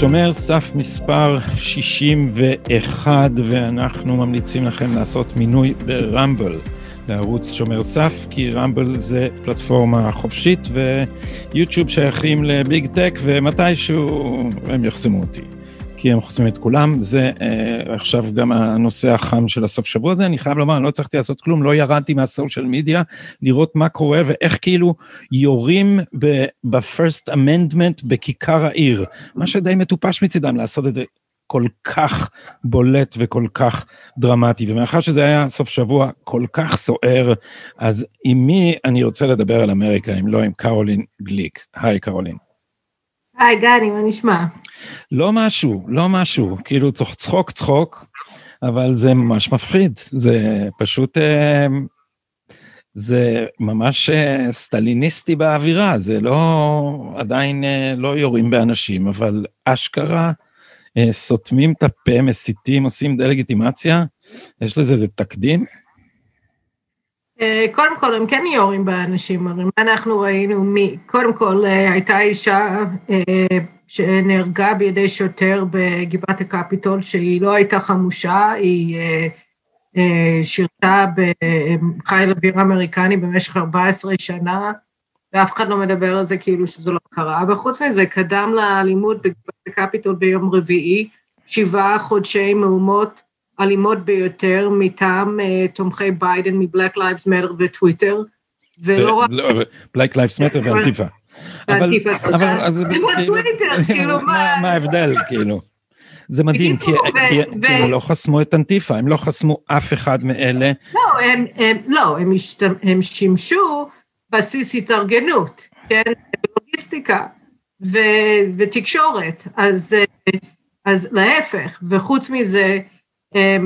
שומר סף מספר 61, ואנחנו ממליצים לכם לעשות מינוי ברמבל, לערוץ שומר סף, כי רמבל זה פלטפורמה חופשית, ויוטיוב שייכים לביג טק, ומתישהו הם יחסמו אותי. כי הם חוסמים את כולם, זה אה, עכשיו גם הנושא החם של הסוף שבוע הזה, אני חייב לומר, אני לא הצלחתי לעשות כלום, לא ירדתי מהסושיאל מדיה, לראות מה קורה ואיך כאילו יורים ב-first amendment בכיכר העיר, מה שדי מטופש מצידם לעשות את זה כל כך בולט וכל כך דרמטי, ומאחר שזה היה סוף שבוע כל כך סוער, אז עם מי אני רוצה לדבר על אמריקה, אם לא עם קרולין גליק. היי קרולין. היי גני, מה נשמע? לא משהו, לא משהו, כאילו צחוק צחוק, אבל זה ממש מפחיד, זה פשוט, אה, זה ממש אה, סטליניסטי באווירה, זה לא, עדיין אה, לא יורים באנשים, אבל אשכרה סותמים את הפה, מסיתים, עושים דה-לגיטימציה, יש לזה איזה תקדים? קודם כל, הם כן יורים באנשים, הרי מה אנחנו ראינו, מי, קודם כל, הייתה אישה שנהרגה בידי שוטר בגבעת הקפיטול, שהיא לא הייתה חמושה, היא אה, אה, שירתה בחיל אוויר אמריקני במשך 14 שנה, ואף אחד לא מדבר על זה כאילו שזה לא קרה. וחוץ מזה, קדם לאלימות בגבעת הקפיטול ביום רביעי, שבעה חודשי מהומות אלימות ביותר מטעם uh, תומכי ביידן מ-Black Lives Matter וטוויטר, ולא רק... לא, Black Lives Matter ואנטיפה. אבל אז... בטוויטר, כאילו מה... מה ההבדל, כאילו? זה מדהים, כי, כי, ו... כי הם לא חסמו את אנטיפה, הם לא חסמו אף אחד מאלה. לא, הם, הם, לא, הם, השת, הם שימשו בסיס התארגנות, כן, לוגיסטיקה ו, ותקשורת, אז, אז להפך, וחוץ מזה,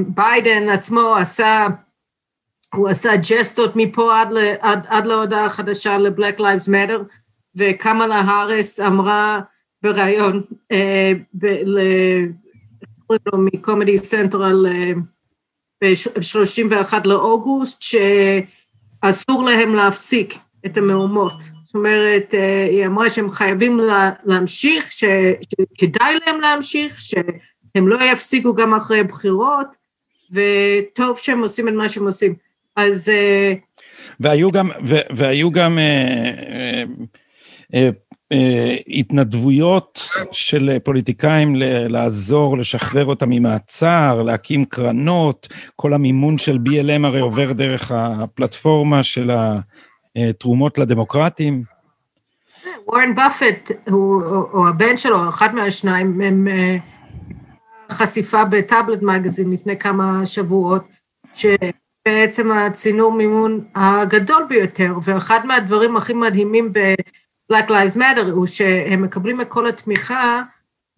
ביידן עצמו עשה, הוא עשה ג'סטות מפה עד, עד, עד להודעה חדשה ל-Black Lives Matter, וקמאלה הארס אמרה בריאיון אה, מקומדי סנטרל אה, ב-31 לאוגוסט, שאסור להם להפסיק את המהומות. זאת אומרת, אה, היא אמרה שהם חייבים להמשיך, שכדאי להם להמשיך, שהם לא יפסיקו גם אחרי בחירות, וטוב שהם עושים את מה שהם עושים. אז... והיו גם, והיו גם אה, אה, התנדבויות של פוליטיקאים לעזור, לשחרר אותם ממעצר, להקים קרנות, כל המימון של BLM הרי עובר דרך הפלטפורמה של התרומות לדמוקרטים. וורן באפט, או הבן שלו, אחד מהשניים, הם אה, חשיפה בטאבלט מגזין לפני כמה שבועות, שבעצם הצינור מימון הגדול ביותר, ואחד מהדברים הכי מדהימים ב... Black Lives Matter הוא שהם מקבלים את כל התמיכה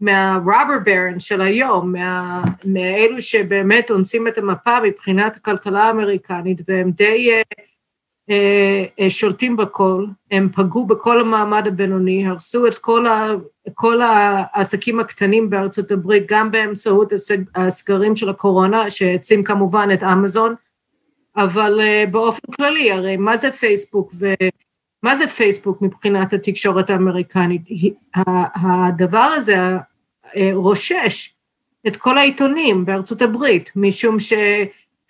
מה-rubber baron של היום, מה, מאלו שבאמת אונסים את המפה מבחינת הכלכלה האמריקנית, והם די אה, שולטים בכל, הם פגעו בכל המעמד הבינוני, הרסו את כל, ה, כל העסקים הקטנים בארצות הברית, גם באמצעות הסגרים של הקורונה, שהעצים כמובן את אמזון, אבל אה, באופן כללי, הרי מה זה פייסבוק ו... מה זה פייסבוק מבחינת התקשורת האמריקנית? הדבר הזה אה, רושש את כל העיתונים בארצות הברית, משום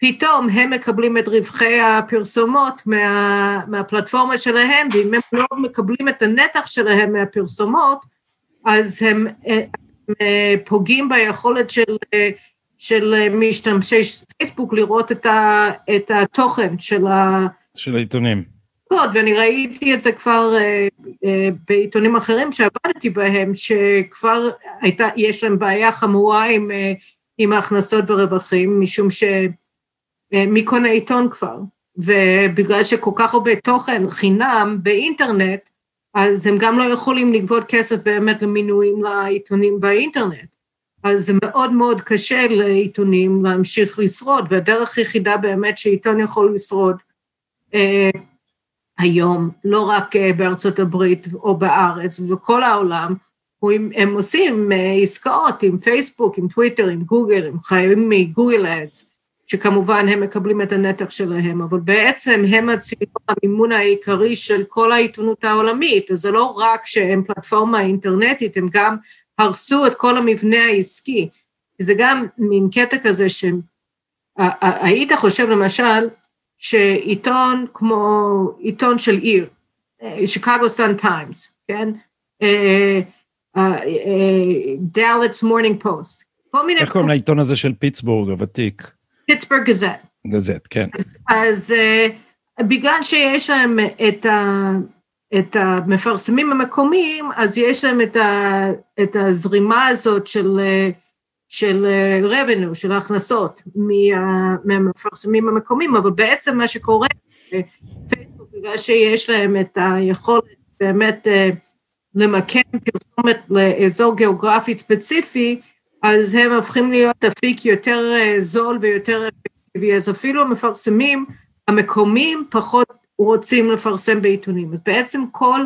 שפתאום הם מקבלים את רווחי הפרסומות מה, מהפלטפורמה שלהם, ואם הם לא מקבלים את הנתח שלהם מהפרסומות, אז הם, אה, הם אה, פוגעים ביכולת של, של משתמשי פייסבוק לראות את, ה, את התוכן של, ה, של העיתונים. ואני ראיתי את זה כבר אה, אה, בעיתונים אחרים שעבדתי בהם, שכבר הייתה, יש להם בעיה חמורה עם, אה, עם ההכנסות ורווחים, משום שמי קונה עיתון כבר? ובגלל שכל כך הרבה תוכן חינם באינטרנט, אז הם גם לא יכולים לגבות כסף באמת למינויים לעיתונים באינטרנט. אז זה מאוד מאוד קשה לעיתונים להמשיך לשרוד, והדרך היחידה באמת שעיתון יכול לשרוד, היום, לא רק אה, בארצות הברית או בארץ, ובכל העולם, הם עושים עסקאות עם פייסבוק, עם טוויטר, עם גוגל, הם חייבים מגוגל אדס, שכמובן הם מקבלים את הנתח שלהם, אבל בעצם הם הציבור המימון העיקרי של כל העיתונות העולמית, אז זה לא רק שהם פלטפורמה אינטרנטית, הם גם הרסו את כל המבנה העסקי. זה גם מין קטע כזה שהיית חושב למשל שעיתון כמו עיתון של עיר, שיקגו סאן טיימס, כן? דאלאס מורנינג פוסט, כל מיני... איך קוראים לעיתון הזה של פיטסבורג הוותיק? פיטסבורג גזט. גזט, כן. אז, אז אה, בגלל שיש להם את, ה, את המפרסמים המקומיים, אז יש להם את, ה, את הזרימה הזאת של, של revenue, של ההכנסות מה, מהמפרסמים המקומיים, אבל בעצם מה שקורה, פייסבוק, בגלל שיש להם את היכולת באמת uh, למקם פרסומת לאזור גיאוגרפי ספציפי, אז הם הופכים להיות אפיק יותר אה, זול ויותר אפקטיבי, אז אפילו המפרסמים המקומיים פחות רוצים לפרסם בעיתונים. אז בעצם כל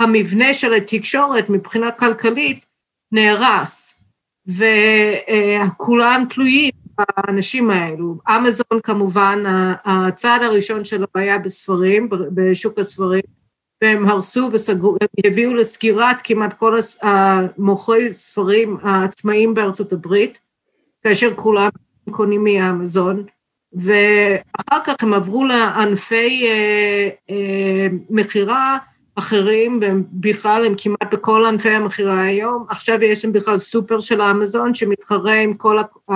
המבנה של התקשורת מבחינה כלכלית נהרס, וכולם תלויים באנשים האלו. אמזון כמובן, הצעד הראשון שלו היה בספרים, בשוק הספרים, והם הרסו וסגרו, הביאו לסגירת כמעט כל המוכרי ספרים העצמאיים בארצות הברית, כאשר כולם קונים מאמזון, ואחר כך הם עברו לענפי אה, אה, מכירה אחרים, ובכלל הם כמעט בכל ענפי המכירה היום, עכשיו יש להם בכלל סופר של האמזון שמתחרה עם כל ה...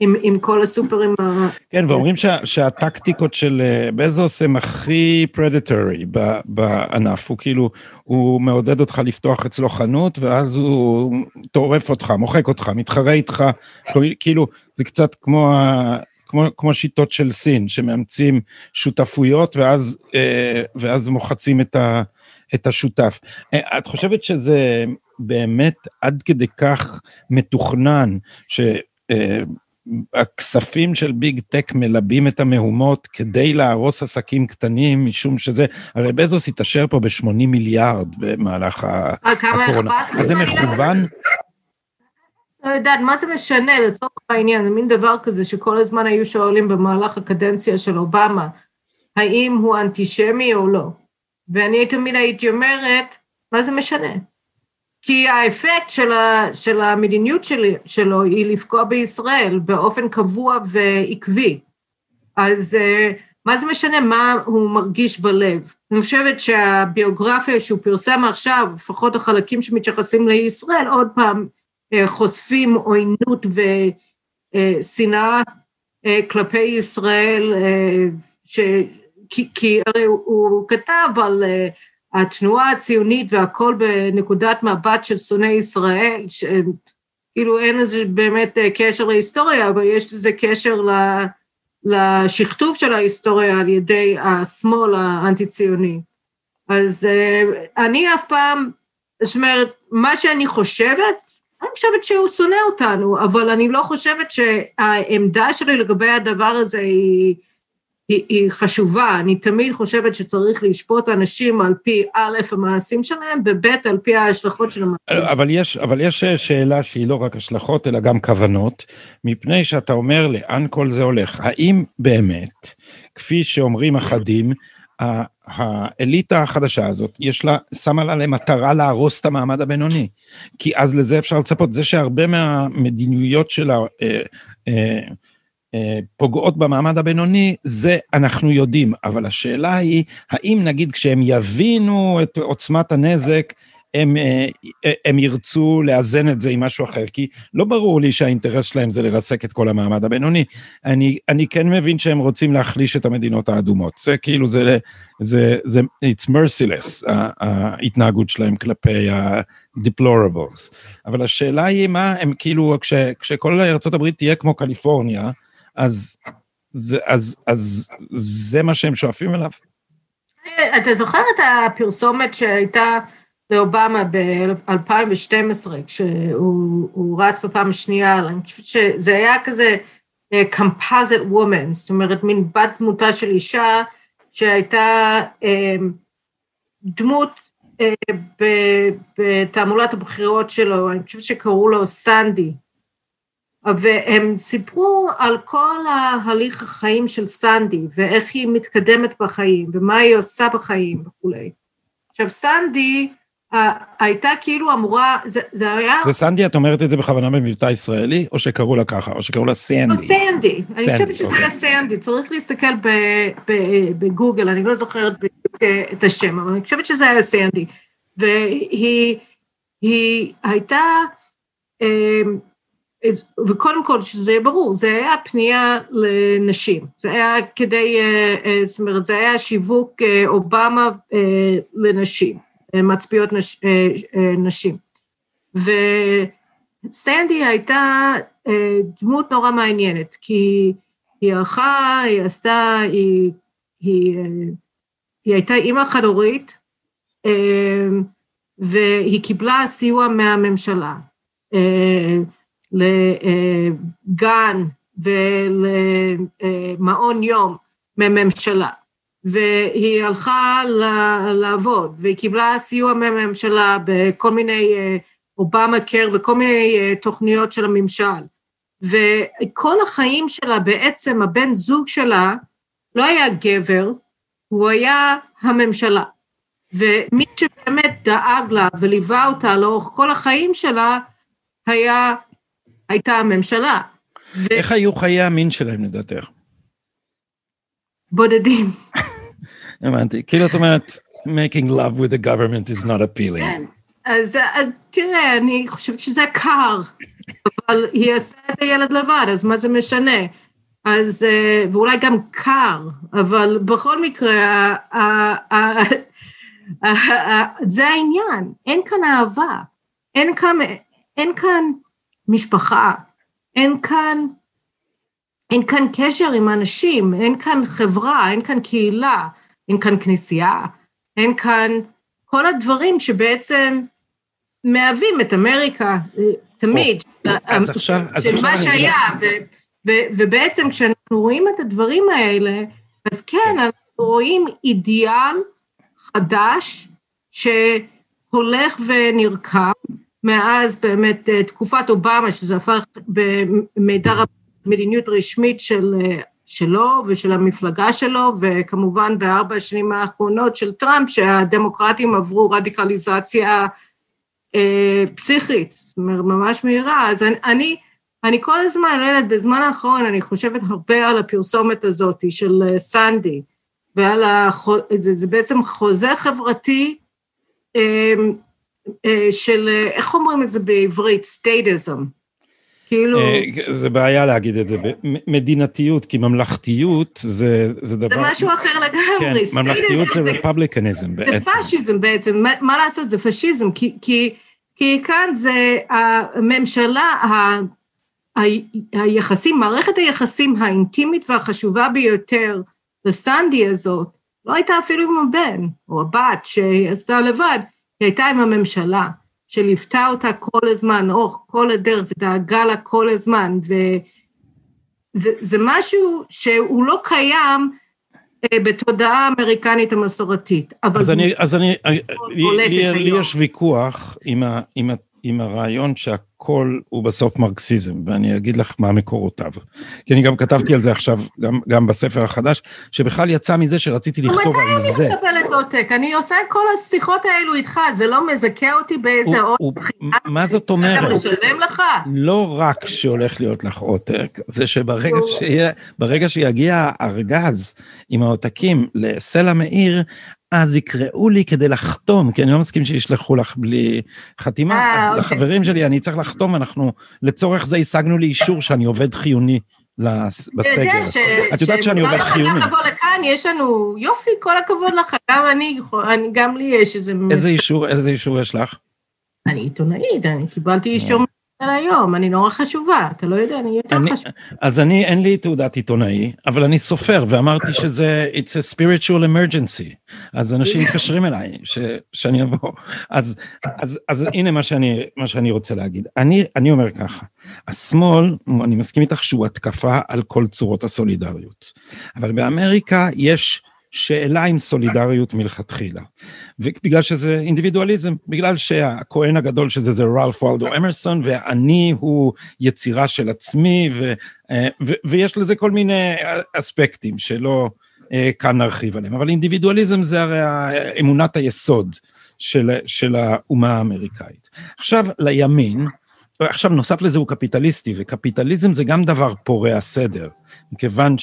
עם, עם כל הסופרים ה... כן, ואומרים שה, שהטקטיקות של אה, בזוס הם הכי פרדטורי בענף, הוא כאילו, הוא מעודד אותך לפתוח אצלו חנות, ואז הוא טורף אותך, מוחק אותך, מתחרה איתך, כאילו, זה קצת כמו, כמו, כמו שיטות של סין, שמאמצים שותפויות, ואז, אה, ואז מוחצים את, ה, את השותף. אה, את חושבת שזה באמת עד כדי כך מתוכנן, ש... הכספים של ביג טק מלבים את המהומות כדי להרוס עסקים קטנים, משום שזה, הרי בזוס התעשר פה ב-80 מיליארד במהלך אה, הקורונה. אז זה מכוון? לא יודעת, מה זה משנה לצורך העניין, זה מין דבר כזה שכל הזמן היו שואלים במהלך הקדנציה של אובמה, האם הוא אנטישמי או לא. ואני תמיד הייתי אומרת, מה זה משנה? כי האפקט של, ה, של המדיניות שלי, שלו היא לפגוע בישראל באופן קבוע ועקבי. אז uh, מה זה משנה מה הוא מרגיש בלב? אני חושבת שהביוגרפיה שהוא פרסם עכשיו, לפחות החלקים שמתייחסים לישראל, עוד פעם uh, חושפים עוינות ושנאה uh, כלפי ישראל, ש... כי, כי הרי הוא, כתב על התנועה הציונית והכל בנקודת מבט של שונאי ישראל, כאילו אין לזה באמת אה, קשר להיסטוריה, אבל יש לזה קשר לשכתוב של ההיסטוריה על ידי השמאל האנטי-ציוני. אז אה, אני אף פעם, זאת אומרת, מה שאני חושבת, אני חושבת שהוא שונא אותנו, אבל אני לא חושבת שהעמדה שלי לגבי הדבר הזה היא... היא, היא חשובה, אני תמיד חושבת שצריך לשפוט אנשים על פי א', המעשים שלהם, וב', על פי ההשלכות של המעשים. אבל יש, אבל יש שאלה שהיא לא רק השלכות, אלא גם כוונות, מפני שאתה אומר לאן כל זה הולך. האם באמת, כפי שאומרים אחדים, האליטה החדשה הזאת, יש לה, שמה לה למטרה להרוס את המעמד הבינוני. כי אז לזה אפשר לצפות. זה שהרבה מהמדיניויות שלה, אה, אה, אה, פוגעות במעמד הבינוני, זה אנחנו יודעים, אבל השאלה היא, האם נגיד כשהם יבינו את עוצמת הנזק, הם, אה, הם ירצו לאזן את זה עם משהו אחר, כי לא ברור לי שהאינטרס שלהם זה לרסק את כל המעמד הבינוני. אני, אני כן מבין שהם רוצים להחליש את המדינות האדומות. זה כאילו, זה, זה, זה, it's merciless, ההתנהגות שלהם כלפי ה-deplorables. אבל השאלה היא מה, הם כאילו, כש, כשכל ארה"ב תהיה כמו קליפורניה, אז זה, אז, אז זה מה שהם שואפים אליו? אתה זוכר את הפרסומת שהייתה לאובמה ב-2012, כשהוא רץ בפעם השנייה, אני חושבת שזה היה כזה אה, composite woman, זאת אומרת, מין בת דמותה של אישה שהייתה אה, דמות בתעמולת הבחירות שלו, אני חושבת שקראו לו סנדי, והם סיפרו על כל ההליך החיים של סנדי, ואיך היא מתקדמת בחיים, ומה היא עושה בחיים וכולי. עכשיו, סנדי הייתה כאילו אמורה, זה, זה היה... וסנדי, את אומרת את זה בכוונה במבטא ישראלי, או שקראו לה ככה, או שקראו לה סנדי? לא, סנדי. אני חושבת שזה אוקיי. היה סנדי, צריך להסתכל בגוגל, אני לא זוכרת בדיוק את השם, אבל אני חושבת שזה היה סנדי. והיא הייתה, אמ, וקודם כל, שזה יהיה ברור, זה היה פנייה לנשים, זה היה כדי, אה, אה, זאת אומרת, זה היה שיווק אה, אובמה לנשים. מצביעות נש, נשים. וסנדי הייתה דמות נורא מעניינת, כי היא ערכה, היא עשתה, היא, היא, היא הייתה אימא חד-הורית, והיא קיבלה סיוע מהממשלה לגן ולמעון יום מהממשלה. והיא הלכה לעבוד, והיא קיבלה סיוע מהממשלה בכל מיני אובמה קר וכל מיני אה, תוכניות של הממשל. וכל החיים שלה בעצם, הבן זוג שלה לא היה גבר, הוא היה הממשלה. ומי שבאמת דאג לה וליווה אותה לאורך כל החיים שלה, היה, הייתה הממשלה. איך ו... היו חיי המין שלהם לדעתך? בודדים. הבנתי. כאילו את אומרת, making love with the government is not appealing. כן, אז תראה, אני חושבת שזה קר, אבל היא עושה את הילד לבד, אז מה זה משנה? אז, אה, ואולי גם קר, אבל בכל מקרה, זה העניין, אין כאן אהבה, אין כאן, אין כאן משפחה, אין כאן, אין כאן קשר עם אנשים, אין כאן חברה, אין כאן קהילה. אין כאן כנסייה, אין כאן כל הדברים שבעצם מהווים את אמריקה תמיד. אז עכשיו, אז עכשיו... מה שהיה, ובעצם כשאנחנו רואים את הדברים האלה, אז כן, כן, אנחנו רואים אידיאל חדש שהולך ונרקם, מאז באמת אה, תקופת אובמה, שזה הפך במידע רב מדיניות רשמית של אה, שלו ושל המפלגה שלו, וכמובן בארבע השנים האחרונות של טראמפ, שהדמוקרטים עברו רדיקליזציה אה, פסיכית, ממש מהירה. אז אני, אני, אני כל הזמן, לא יודעת, בזמן האחרון אני חושבת הרבה על הפרסומת הזאת של אה, סנדי, ועל הח... זה, זה בעצם חוזה חברתי אה, של, אה, איך אומרים את זה בעברית? סטייטיזם. כאילו... אה, זה בעיה להגיד את זה, מדינתיות, כי ממלכתיות זה, זה דבר... זה משהו אחר לגמרי. כן, ממלכתיות זה רפובליקניזם בעצם. זה פשיזם בעצם, מה, מה לעשות, זה פשיזם, כי, כי, כי כאן זה הממשלה, ה, ה, היחסים, מערכת היחסים האינטימית והחשובה ביותר לסנדי הזאת, לא הייתה אפילו עם הבן, או הבת שהיא עשתה לבד, היא הייתה עם הממשלה. שליוותה אותה כל הזמן, אורך כל הדרך, ודאגה לה כל הזמן, וזה משהו שהוא לא קיים אה, בתודעה האמריקנית המסורתית. אז אני, אז אני, לי, לי יש ויכוח עם, ה, עם, ה, עם הרעיון שה... הכל הוא בסוף מרקסיזם, ואני אגיד לך מה מקורותיו. כי אני גם כתבתי על זה עכשיו, גם, גם בספר החדש, שבכלל יצא מזה שרציתי לכתוב על זה. מתי אני מקבלת עותק? אני עושה את כל השיחות האלו איתך, זה לא מזכה אותי באיזה עותק. מה זאת אומרת? אתה משלם לך? לא רק שהולך להיות לך עותק, זה שברגע ברגע שיגיע הארגז עם העותקים לסלע מאיר, אז יקראו לי כדי לחתום, כי אני לא מסכים שישלחו לך בלי חתימה, 아, אה, אז אוקיי. לחברים שלי אני צריך לחתום, אנחנו לצורך זה השגנו לי אישור שאני עובד חיוני בסגר. ש... את יודעת שאני עובד חיוני. לבוא לכאן, יש לנו, יופי, כל הכבוד לך, גם אני, גם לי יש איזה... איזה אישור, איזה אישור יש לך? אני עיתונאית, אני קיבלתי אישור היום, אני נורא חשובה, אתה לא יודע, אני יותר חשובה. אז אני, אין לי תעודת עיתונאי, אבל אני סופר, ואמרתי שזה, it's a spiritual emergency. אז אנשים מתקשרים אליי, ש, שאני אבוא. אז, אז, אז הנה מה שאני, מה שאני רוצה להגיד. אני, אני אומר ככה, השמאל, אני מסכים איתך שהוא התקפה על כל צורות הסולידריות. אבל באמריקה יש שאלה עם סולידריות מלכתחילה. ובגלל שזה אינדיבידואליזם, בגלל שהכהן הגדול של זה זה רלף וולדו אמרסון, ואני הוא יצירה של עצמי, ו, אה, ו, ויש לזה כל מיני אספקטים שלא אה, כאן נרחיב עליהם. אבל אינדיבידואליזם זה הרי אמונת היסוד של, של האומה האמריקאית. עכשיו, לימין, עכשיו נוסף לזה הוא קפיטליסטי, וקפיטליזם זה גם דבר פורע סדר, מכיוון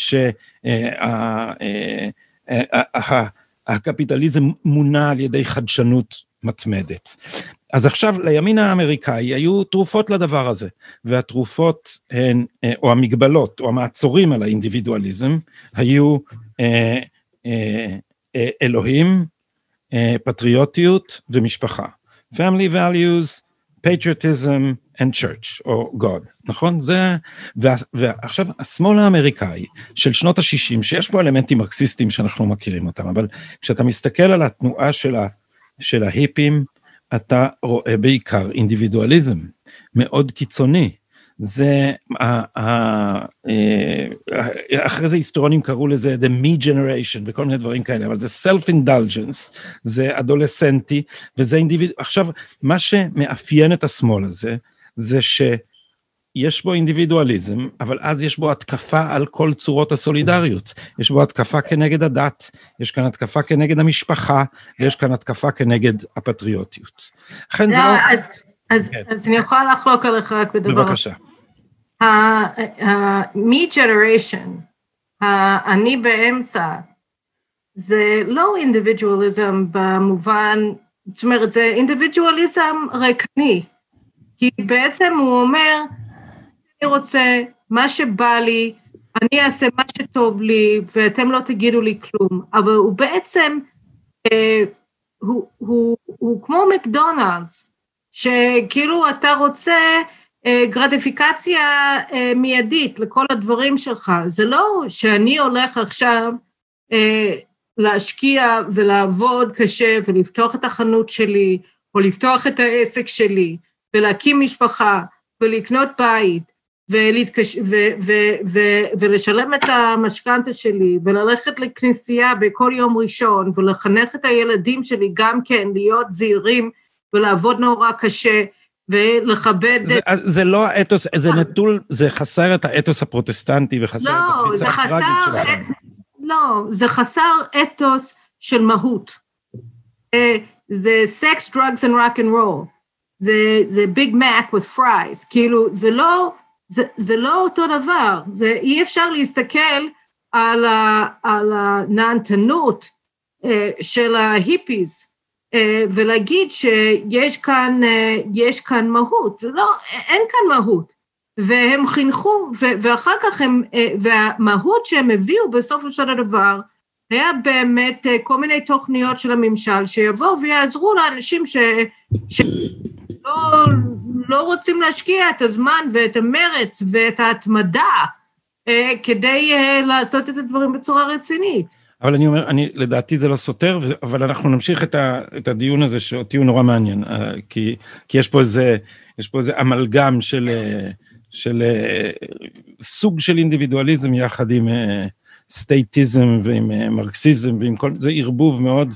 שהקפיטליזם מונע על ידי חדשנות מתמדת. אז עכשיו לימין האמריקאי היו תרופות לדבר הזה, והתרופות הן, או המגבלות, או המעצורים על האינדיבידואליזם, היו אה, אה, אה, אלוהים, פטריוטיות ומשפחה. family values, patriotism, and church, או God, נכון? זה, וה, ועכשיו השמאל האמריקאי של שנות ה-60, שיש בו אלמנטים מרקסיסטיים שאנחנו מכירים אותם, אבל כשאתה מסתכל על התנועה של, ה, של ההיפים, אתה רואה בעיקר אינדיבידואליזם מאוד קיצוני. זה, אה, אחרי זה היסטוריונים קראו לזה the me generation וכל מיני דברים כאלה, אבל זה self-indulgence, זה אדולסנטי, וזה אינדיבידואל, עכשיו, מה שמאפיין את השמאל הזה, זה שיש בו אינדיבידואליזם, אבל אז יש בו התקפה על כל צורות הסולידריות. יש בו התקפה כנגד הדת, יש כאן התקפה כנגד המשפחה, ויש כאן התקפה כנגד הפטריוטיות. לכן זה לא... אז, אז, כן. אז אני יכולה לחלוק עליך רק בדבר. בבקשה. ה-me generation, אני באמצע, זה לא אינדיבידואליזם במובן, זאת אומרת, זה אינדיבידואליזם ריקני. כי בעצם הוא אומר, אני רוצה מה שבא לי, אני אעשה מה שטוב לי ואתם לא תגידו לי כלום, אבל הוא בעצם, אה, הוא, הוא, הוא כמו מקדונלדס, שכאילו אתה רוצה אה, גרטיפיקציה אה, מיידית לכל הדברים שלך, זה לא שאני הולך עכשיו אה, להשקיע ולעבוד קשה ולפתוח את החנות שלי או לפתוח את העסק שלי, ולהקים משפחה, ולקנות בית, ולהתקש... ו... ו... ו... ולשלם את המשכנתה שלי, וללכת לכנסייה בכל יום ראשון, ולחנך את הילדים שלי גם כן להיות זהירים, ולעבוד נורא קשה, ולכבד זה, את... זה לא האתוס, זה אה. נטול, זה חסר את האתוס הפרוטסטנטי וחסר לא, את התפיסה הטראגית שלכם. לא, זה חסר אתוס של מהות. אה, זה sex, drugs and rock and roll. זה, זה Big Mac with fries, כאילו זה לא, זה, זה לא אותו דבר, זה, אי אפשר להסתכל על, ה, על הנהנתנות אה, של ההיפיז אה, ולהגיד שיש כאן, אה, יש כאן מהות, לא, אין כאן מהות. והם חינכו, ו, ואחר כך הם, והמהות שהם הביאו בסופו של הדבר, היה באמת כל מיני תוכניות של הממשל שיבואו ויעזרו לאנשים ש... ש... לא, לא רוצים להשקיע את הזמן ואת המרץ ואת ההתמדה אה, כדי אה, לעשות את הדברים בצורה רצינית. אבל אני אומר, אני, לדעתי זה לא סותר, אבל אנחנו נמשיך את, ה, את הדיון הזה שאותי הוא נורא מעניין, אה, כי, כי יש פה איזה, יש פה איזה אמלגם של, אה, של אה, סוג של אינדיבידואליזם יחד עם סטייטיזם ועם מרקסיזם ועם כל, זה ערבוב מאוד אה,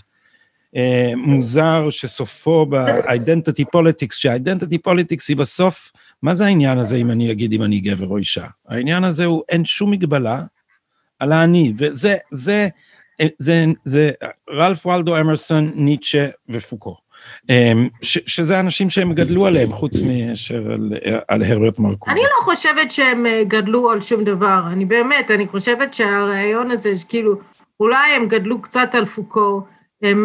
מוזר שסופו ב-identity politics, שה-identity politics היא בסוף, מה זה העניין הזה אם אני אגיד אם אני גבר או אישה? העניין הזה הוא אין שום מגבלה על האני, וזה, זה, זה, זה, זה רלף וולדו אמרסון, ניטשה ופוקו. אה, ש, שזה אנשים שהם גדלו עליהם, חוץ מאשר על, על הרברט מרקוז. אני לא חושבת שהם אה, גדלו על שום דבר, אני באמת, אני חושבת שהרעיון הזה, כאילו, אולי הם גדלו קצת על פוקו,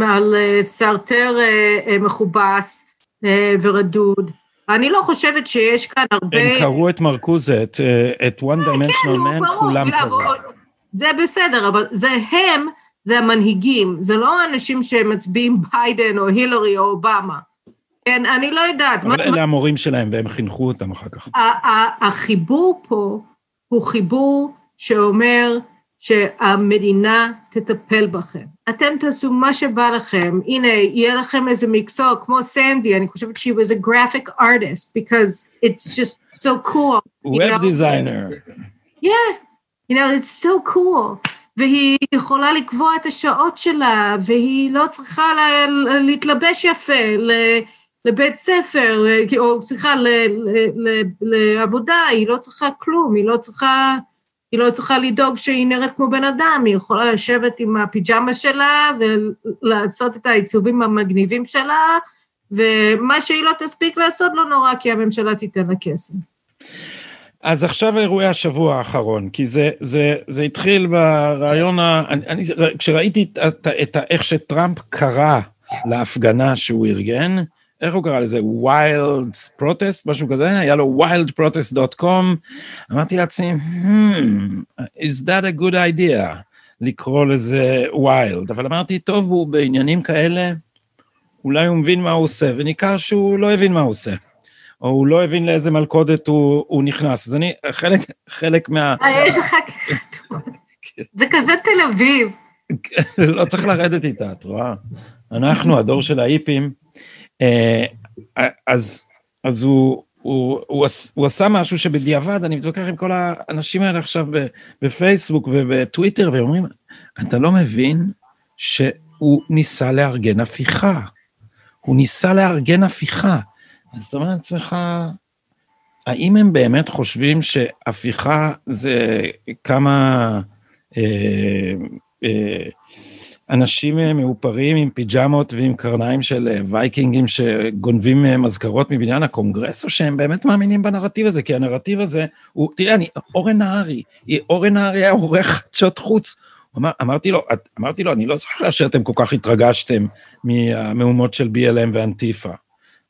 על אה, סרטר אה, אה, מכובס ורדוד. אני לא חושבת שיש כאן הרבה... הם קראו את מרקוזה, את, את One Dimensional כן, Man, כולם קראו. זה בסדר, אבל זה הם, זה המנהיגים, זה לא האנשים שמצביעים ביידן או הילרי או אובמה. כן, אני לא יודעת. אבל מה, אלה מה... המורים שלהם והם חינכו אותם אחר כך. החיבור פה הוא חיבור שאומר שהמדינה תטפל בכם. אתם תעשו מה שבא לכם, הנה, יהיה לכם איזה מקצוע כמו סנדי, אני חושבת שהיא was a graphic artist, because it's just so cool. Web designer. Yeah, you know, it's so cool. והיא יכולה לקבוע את השעות שלה, והיא לא צריכה להתלבש יפה לבית ספר, או סליחה, לעבודה, היא לא צריכה כלום, היא לא צריכה, היא לא צריכה לדאוג שהיא נראית כמו בן אדם, היא יכולה לשבת עם הפיג'מה שלה ולעשות את העיצובים המגניבים שלה, ומה שהיא לא תספיק לעשות לא נורא, כי הממשלה תיתן לה כסף. אז עכשיו אירועי השבוע האחרון, כי זה, זה, זה התחיל ברעיון, ה, אני, אני, כשראיתי את, את, את איך שטראמפ קרא להפגנה שהוא ארגן, איך הוא קרא לזה? ויילד פרוטסט, משהו כזה? היה לו wildprotest.com, אמרתי לעצמי, hmm, is that a good idea לקרוא לזה ויילד, אבל אמרתי, טוב, הוא בעניינים כאלה, אולי הוא מבין מה הוא עושה, וניכר שהוא לא הבין מה הוא עושה. או הוא לא הבין לאיזה מלכודת הוא, הוא נכנס. אז אני, חלק, חלק מה... אה, יש לך... זה כזה תל אביב. לא צריך לרדת איתה, את רואה? אנחנו, הדור של ההיפים, אז, אז הוא, הוא, הוא, הוא עשה משהו שבדיעבד, אני מתווכח עם כל האנשים האלה עכשיו בפייסבוק ובטוויטר, והם אומרים, אתה לא מבין שהוא ניסה לארגן הפיכה. הוא ניסה לארגן הפיכה. אז אתה אומר לעצמך, האם הם באמת חושבים שהפיכה זה כמה אה, אה, אנשים מאופרים עם פיג'מות ועם קרניים של וייקינגים שגונבים מזכרות מבניין הקונגרס, או שהם באמת מאמינים בנרטיב הזה? כי הנרטיב הזה הוא, תראה, אני, אורן נהרי, אורן נהרי היה עורך חדשות חוץ, אמר, אמרתי לו, אמרתי לו, אני לא זוכר שאתם כל כך התרגשתם מהמהומות של BLM ואנטיפה.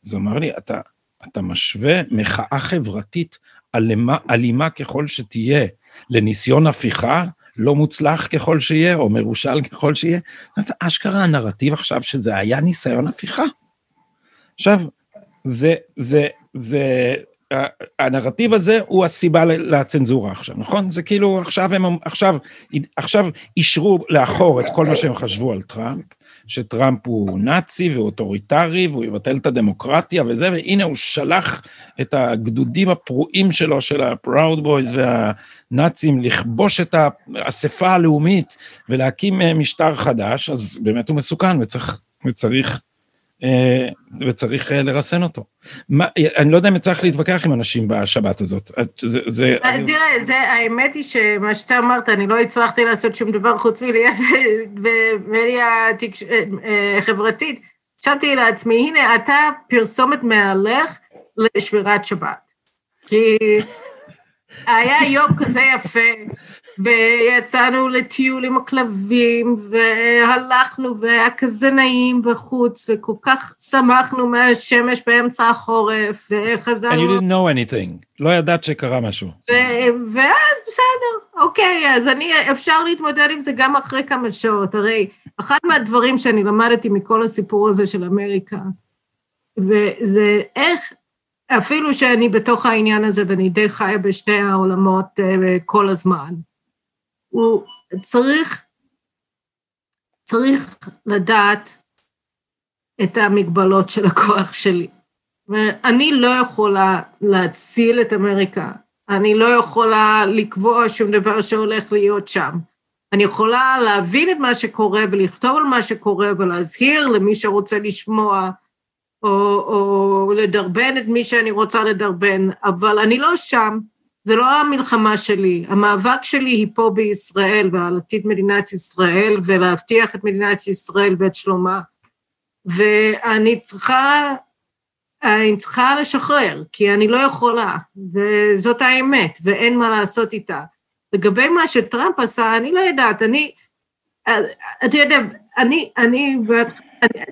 אז הוא אמר לי, אתה, אתה משווה מחאה חברתית אלימה, אלימה ככל שתהיה לניסיון הפיכה, לא מוצלח ככל שיהיה, או מרושל ככל שיהיה. זאת אומרת, אשכרה הנרטיב עכשיו שזה היה ניסיון הפיכה. עכשיו, זה, זה, זה, הנרטיב הזה הוא הסיבה לצנזורה עכשיו, נכון? זה כאילו עכשיו הם, עכשיו, עכשיו אישרו לאחור את כל מה שהם חשבו על טראמפ, שטראמפ הוא נאצי ואוטוריטרי והוא יבטל את הדמוקרטיה וזה, והנה הוא שלח את הגדודים הפרועים שלו, של ה-Proud Boys והנאצים, לכבוש את האספה הלאומית ולהקים אה, משטר חדש, אז באמת הוא מסוכן וצריך, וצריך וצריך אה, לרסן אותו. מה, אני לא יודע אם צריך להתווכח עם אנשים בשבת הזאת. זה, זה, תראה, זה, האמת היא שמה שאתה אמרת, אני לא הצלחתי לעשות שום דבר חוץ מלהיות אה, חברתית. חשבתי לעצמי, הנה, אתה פרסומת מהלך לשמירת שבת. כי היה יום כזה יפה, ויצאנו לטיול עם הכלבים, והלכנו, והיה כזה נעים בחוץ, וכל כך שמחנו מהשמש באמצע החורף, וחזרנו... And you didn't know anything, לא ידעת שקרה משהו. ו- ואז בסדר, אוקיי, אז אני, אפשר להתמודד עם זה גם אחרי כמה שעות, הרי אחד מהדברים שאני למדתי מכל הסיפור הזה של אמריקה, וזה איך אפילו שאני בתוך העניין הזה ואני די חיה בשתי העולמות uh, כל הזמן, הוא צריך, צריך לדעת את המגבלות של הכוח שלי. ואני לא יכולה להציל את אמריקה, אני לא יכולה לקבוע שום דבר שהולך להיות שם. אני יכולה להבין את מה שקורה ולכתוב על מה שקורה ולהזהיר למי שרוצה לשמוע או, או לדרבן את מי שאני רוצה לדרבן, אבל אני לא שם, זה לא המלחמה שלי, המאבק שלי היא פה בישראל ועל עתיד מדינת ישראל ולהבטיח את מדינת ישראל ואת שלומה. ואני צריכה, אני צריכה לשחרר, כי אני לא יכולה, וזאת האמת, ואין מה לעשות איתה. לגבי מה שטראמפ עשה, אני לא יודעת, אני, אתה יודע, אני, אני,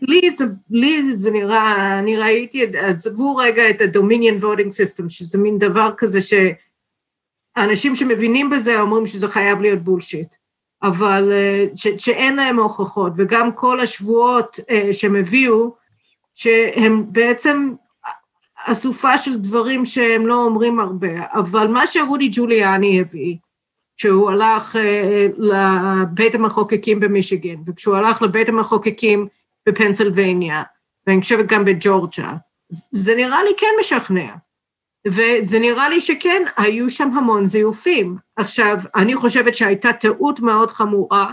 לי זה, לי זה נראה, אני ראיתי, עזבו רגע את ה-Dominion Voting System, שזה מין דבר כזה שאנשים שמבינים בזה אומרים שזה חייב להיות בולשיט, אבל ש, שאין להם הוכחות, וגם כל השבועות שהם הביאו, שהם בעצם אסופה של דברים שהם לא אומרים הרבה, אבל מה שרודי ג'וליאני הביא, שהוא הלך לבית המחוקקים במישיגן, וכשהוא הלך לבית המחוקקים בפנסילבניה, ואני חושבת גם בג'ורג'ה. זה נראה לי כן משכנע. וזה נראה לי שכן, היו שם המון זיופים. עכשיו, אני חושבת שהייתה טעות מאוד חמורה,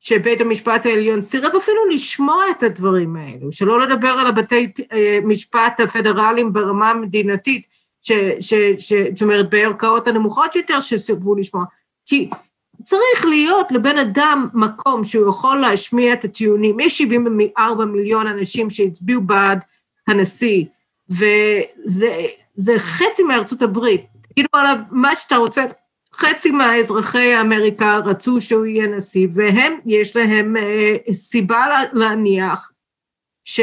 שבית המשפט העליון סירב אפילו לשמוע את הדברים האלו, שלא לדבר על הבתי אה, משפט הפדרליים ברמה המדינתית, זאת אומרת בערכאות הנמוכות יותר שסירבו לשמוע, כי צריך להיות לבן אדם מקום שהוא יכול להשמיע את הטיעונים, יש 74 מיליון אנשים שהצביעו בעד הנשיא, וזה חצי מארצות הברית, תגידו עליו מה שאתה רוצה, חצי מהאזרחי אמריקה רצו שהוא יהיה נשיא, והם, יש להם אה, סיבה להניח ש,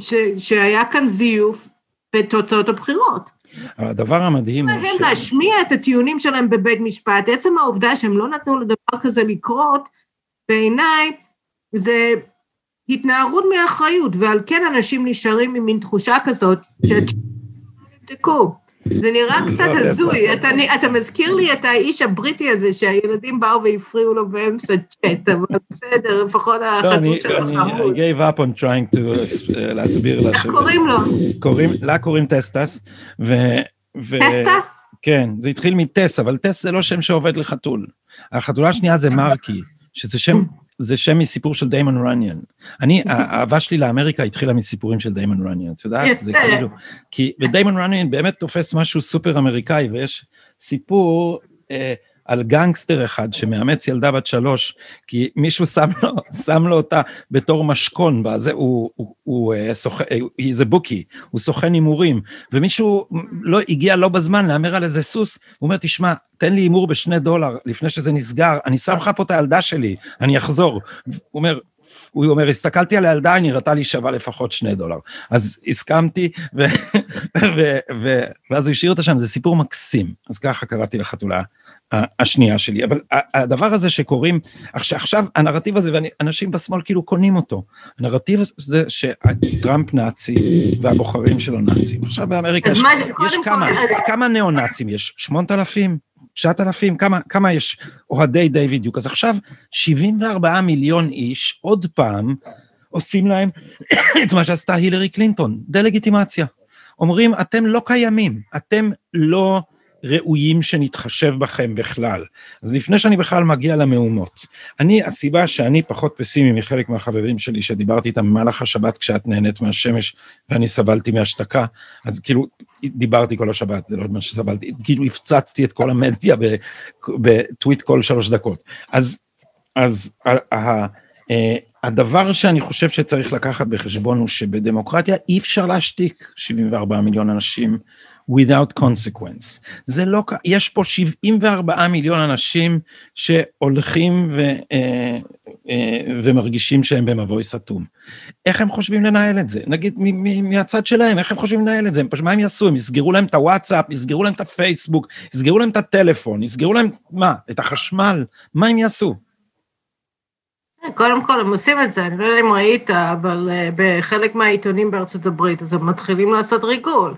ש, שהיה כאן זיוף בתוצאות הבחירות. הדבר המדהים הוא ש... הם להשמיע את הטיעונים שלהם בבית משפט, עצם העובדה שהם לא נתנו לדבר כזה לקרות, בעיניי זה התנערות מאחריות, ועל כן אנשים נשארים עם מין תחושה כזאת, שתבדקו. זה נראה לא, קצת הזוי, אתה, אתה מזכיר לי את האיש הבריטי הזה שהילדים באו והפריעו לו באמצע צ'אט, אבל בסדר, לפחות לא, החדות שלך חמוד. I gave up on trying to uh, להסביר לה. איך קוראים לו? לה קוראים טסטס, ו... טסטס? כן, זה התחיל מטס, אבל טס זה לא שם שעובד לחתול. החתולה השנייה זה מרקי, שזה שם זה שם מסיפור של דיימון רניאן. אני, האהבה שלי לאמריקה התחילה מסיפורים של דיימון רניאן, את יודעת? זה כאילו, כי, ודיימון רניאן באמת תופס משהו סופר אמריקאי, ויש סיפור, אה, על גנגסטר אחד שמאמץ ילדה בת שלוש, כי מישהו שם לו, שם לו אותה בתור משכון, בזה, הוא, הוא, הוא סוכן, זה bookie, הוא סוכן הימורים, ומישהו לא הגיע לא בזמן להמר על איזה סוס, הוא אומר, תשמע, תן לי הימור בשני דולר לפני שזה נסגר, אני שם לך פה את הילדה שלי, אני אחזור. הוא אומר, הוא אומר, הסתכלתי על הילדה, היא נראתה לי שווה לפחות שני דולר. אז הסכמתי, ו, ו, ו, ואז הוא השאיר אותה שם, זה סיפור מקסים. אז ככה קראתי לחתולה השנייה שלי. אבל הדבר הזה שקוראים, עכשיו הנרטיב הזה, ואנשים בשמאל כאילו קונים אותו, הנרטיב הזה שטראמפ נאצי והבוחרים שלו נאצים. עכשיו באמריקה יש, יש כמה, כמה ניאו-נאצים יש? שמונת אלפים? תשעת אלפים? כמה, כמה יש אוהדי דיוויד דיוק? אז עכשיו 74 מיליון איש, עוד פעם, עושים להם את מה שעשתה הילרי קלינטון, דה-לגיטימציה. אומרים, אתם לא קיימים, אתם לא... ראויים שנתחשב בכם בכלל. אז לפני שאני בכלל מגיע למהומות, אני, הסיבה שאני פחות פסימי מחלק מהחברים שלי שדיברתי איתם במהלך השבת כשאת נהנית מהשמש ואני סבלתי מהשתקה, אז כאילו דיברתי כל השבת, זה לא מה שסבלתי, כאילו הפצצתי את כל המדיה בטוויט כל שלוש דקות. אז, אז אה, הדבר שאני חושב שצריך לקחת בחשבון הוא שבדמוקרטיה אי אפשר להשתיק 74 מיליון אנשים without consequence. זה לא, יש פה 74 מיליון אנשים שהולכים ו, אה, אה, ומרגישים שהם במבוי סתום. איך הם חושבים לנהל את זה? נגיד מהצד שלהם, איך הם חושבים לנהל את זה? מה הם יעשו? הם יסגרו להם את הוואטסאפ, יסגרו להם את הפייסבוק, יסגרו להם את הטלפון, יסגרו להם, מה? את החשמל? מה הם יעשו? קודם כל הם עושים את זה, אני לא יודע אם ראית, אבל uh, בחלק מהעיתונים בארצות הברית, אז הם מתחילים לעשות ריגול.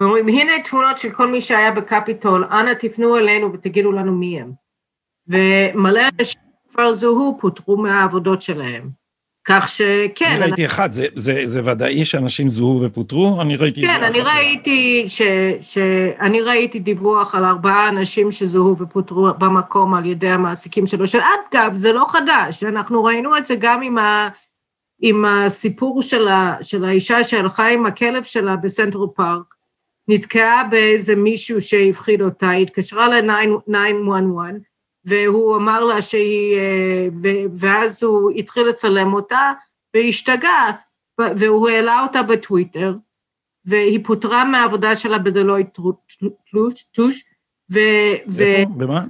ואומרים, הנה תמונות של כל מי שהיה בקפיטול, אנא תפנו אלינו ותגידו לנו מי הם. ומלא אנשים כבר זוהו, פוטרו מהעבודות שלהם. כך שכן. אני ראיתי אחד, זה, זה, זה ודאי שאנשים זוהו ופוטרו? אני ראיתי... כן, אני ראיתי, ש, ש, אני ראיתי דיווח על ארבעה אנשים שזוהו ופוטרו במקום על ידי המעסיקים שלו, שאגב, זה לא חדש, אנחנו ראינו את זה גם עם, ה, עם הסיפור של, ה, של האישה שהלכה עם הכלב שלה בסנטרל פארק, נתקעה באיזה מישהו שהפחיד אותה, היא התקשרה ל-911, והוא אמר לה שהיא, אה, ואז הוא התחיל לצלם אותה, והיא השתגעה, והוא העלה אותה בטוויטר, והיא פוטרה מהעבודה שלה בדלויט טוש, ו... איפה? במה?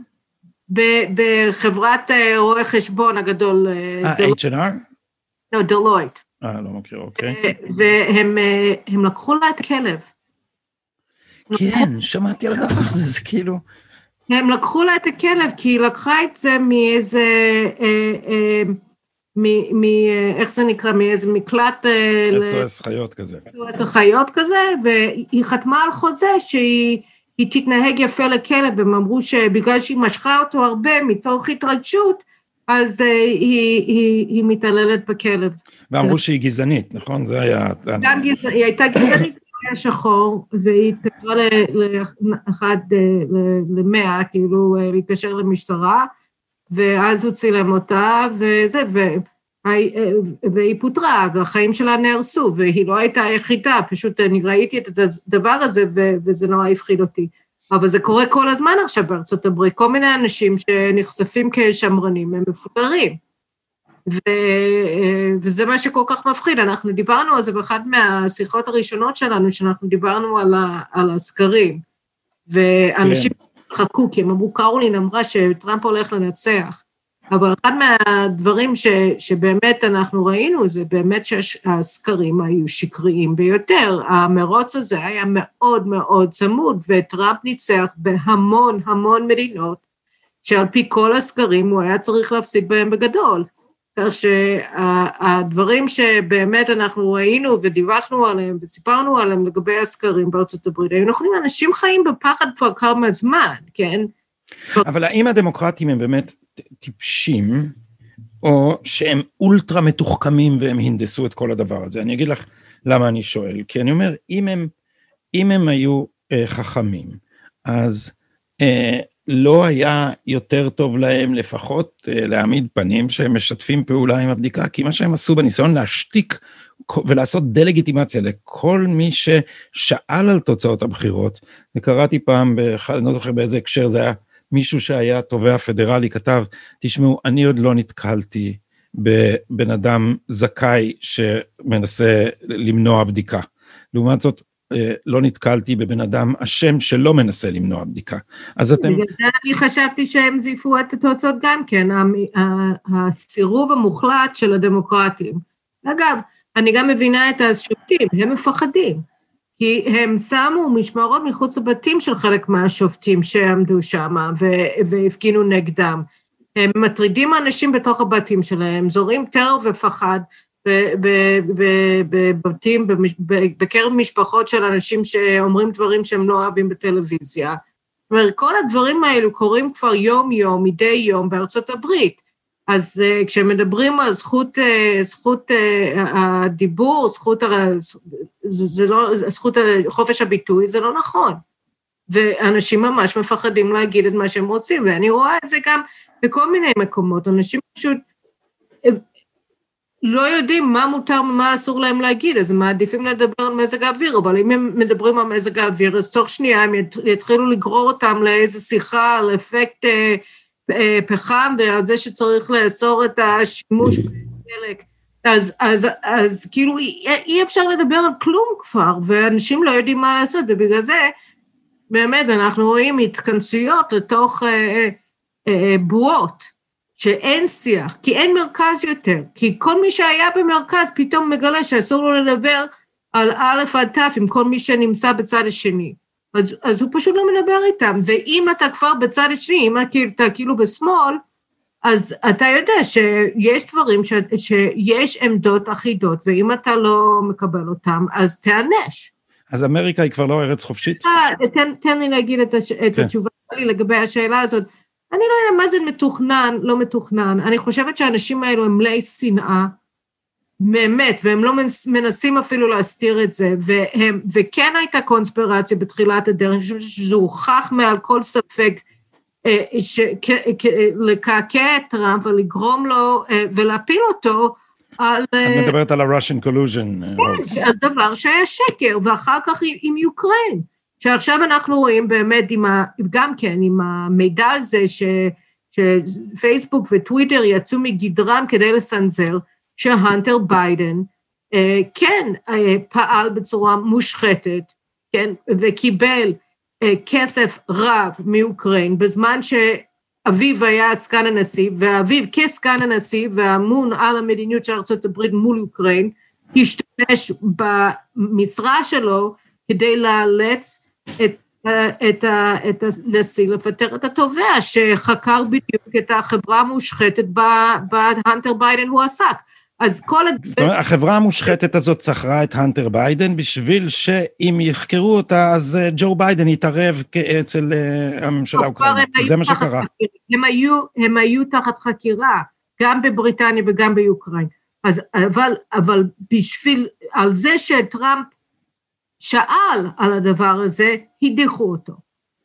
בחברת אה, רואי חשבון הגדול. אה, H&R? לא, דלויט. אה, לא מכיר, אוקיי. והם לקחו לה את הכלב. כן, שמעתי על הדבר הזה, זה כאילו... הם לקחו לה את הכלב, כי היא לקחה את זה מאיזה, אה, אה, מ, מ, איך זה נקרא, מאיזה מקלט... SOS חיות כזה. SOS חיות כזה, והיא חתמה על חוזה שהיא תתנהג יפה לכלב, הם אמרו שבגלל שהיא משכה אותו הרבה מתוך התרגשות, אז היא, היא, היא מתעללת בכלב. ואמרו אז... שהיא גזענית, נכון? זה היה... גם גזענית, היא הייתה גזענית. השחור, והיא התקשרה לאחד, למאה, כאילו להתקשר למשטרה, ואז הוא צילם אותה, וזה, ו... והיא פוטרה, והחיים שלה נהרסו, והיא לא הייתה היחידה, פשוט אני ראיתי את הדבר הזה, וזה נורא הפחיד אותי. אבל זה קורה כל הזמן עכשיו בארצות הברית, כל מיני אנשים שנחשפים כשמרנים, הם מפוטרים. ו, וזה מה שכל כך מפחיד, אנחנו דיברנו על זה באחת מהשיחות הראשונות שלנו, שאנחנו דיברנו על, ה, על הסקרים, ואנשים כן. חכו, כי הם אמרו, קרולין אמרה שטראמפ הולך לנצח. אבל אחד מהדברים ש, שבאמת אנחנו ראינו זה באמת שהסקרים היו שקריים ביותר. המרוץ הזה היה מאוד מאוד צמוד, וטראמפ ניצח בהמון המון מדינות, שעל פי כל הסקרים הוא היה צריך להפסיד בהם בגדול. כך שהדברים שבאמת אנחנו ראינו ודיווחנו עליהם וסיפרנו עליהם לגבי הסקרים בארצות הברית, היו נכונים, אנשים חיים בפחד כבר כמה זמן, כן? אבל האם הדמוקרטים הם באמת טיפשים, או שהם אולטרה מתוחכמים והם הנדסו את כל הדבר הזה. אני אגיד לך למה אני שואל, כי אני אומר, אם הם, אם הם היו אה, חכמים, אז אה, לא היה יותר טוב להם לפחות אה, להעמיד פנים שהם משתפים פעולה עם הבדיקה, כי מה שהם עשו בניסיון להשתיק ולעשות דה-לגיטימציה לכל מי ששאל על תוצאות הבחירות, וקראתי פעם, באחד, אני לא זוכר באיזה הקשר זה היה, מישהו שהיה תובע פדרלי כתב, תשמעו, אני עוד לא נתקלתי בבן אדם זכאי שמנסה למנוע בדיקה. לעומת זאת, לא נתקלתי בבן אדם אשם שלא מנסה למנוע בדיקה. אז אתם... בגלל זה אני חשבתי שהם זייפו את התוצאות גם כן, הסירוב המוחלט של הדמוקרטים. אגב, אני גם מבינה את השופטים, הם מפחדים. כי הם שמו משמרות מחוץ לבתים של חלק מהשופטים שעמדו שם והפגינו נגדם. הם מטרידים אנשים בתוך הבתים שלהם, זורים טרור ופחד בבתים, בקרב משפחות של אנשים שאומרים דברים שהם לא אוהבים בטלוויזיה. זאת אומרת, כל הדברים האלו קורים כבר יום-יום, מדי יום בארצות הברית. אז uh, כשמדברים על זכות, uh, זכות uh, הדיבור, זכות, זה, זה לא, זכות חופש הביטוי, זה לא נכון. ואנשים ממש מפחדים להגיד את מה שהם רוצים, ואני רואה את זה גם בכל מיני מקומות, אנשים פשוט לא יודעים מה מותר ומה אסור להם להגיד, אז הם מעדיפים לדבר על מזג האוויר, אבל אם הם מדברים על מזג האוויר, אז תוך שנייה הם יתחילו לגרור אותם לאיזה שיחה על אפקט אה, פחם ועל זה שצריך לאסור את השימוש בדלק. אז, אז, אז כאילו אי, אי אפשר לדבר על כלום כבר, ואנשים לא יודעים מה לעשות, ובגלל זה באמת אנחנו רואים התכנסויות לתוך אה, אה, אה, בועות, שאין שיח, כי אין מרכז יותר, כי כל מי שהיה במרכז פתאום מגלה שאסור לו לדבר על א' עד ת' עם כל מי שנמצא בצד השני. אז, אז הוא פשוט לא מדבר איתם, ואם אתה כבר בצד השני, אם אתה כאילו בשמאל, אז אתה יודע שיש דברים, ש, שיש עמדות אחידות, ואם אתה לא מקבל אותם, אז תיענש. אז אמריקה היא כבר לא ארץ חופשית? אה, תן, תן לי להגיד את, הש, את כן. התשובה שלי לגבי השאלה הזאת. אני לא יודע מה זה מתוכנן, לא מתוכנן. אני חושבת שהאנשים האלו הם מלאי שנאה, באמת, והם לא מנסים אפילו להסתיר את זה, והם, וכן הייתה קונספירציה בתחילת הדרך, אני חושבת שזה הוכח מעל כל ספק, אה, לקעקע את טראמפ ולגרום לו אה, ולהפיל אותו על... את אה, מדברת על ה-Russian collusion. כן, הדבר שהיה שקר, ואחר כך עם יוקרן, שעכשיו אנחנו רואים באמת עם ה, גם כן עם המידע הזה ש, שפייסבוק וטוויטר יצאו מגדרם כדי לסנזר, שהנטר ביידן אה, כן אה, פעל בצורה מושחתת, כן, וקיבל אה, כסף רב מאוקראין, בזמן שאביו היה סגן הנשיא, ואביו כסגן הנשיא ואמון על המדיניות של ארה"ב מול אוקראין, השתמש במשרה שלו כדי לאלץ את את, את הנשיא לפטר את התובע שחקר בדיוק את החברה המושחתת שהנטר ביידן הועסק. אז כל... זאת אומרת, החברה המושחתת הזאת שכרה את הנטר ביידן בשביל שאם יחקרו אותה, אז אה, ג'ו ביידן יתערב אצל אה, הממשלה האוקראינית. זה מה שקרה. הם היו, הם היו תחת חקירה, גם בבריטניה וגם באוקראין. אז אבל, אבל בשביל, על זה שטראמפ שאל על הדבר הזה, הדיחו אותו,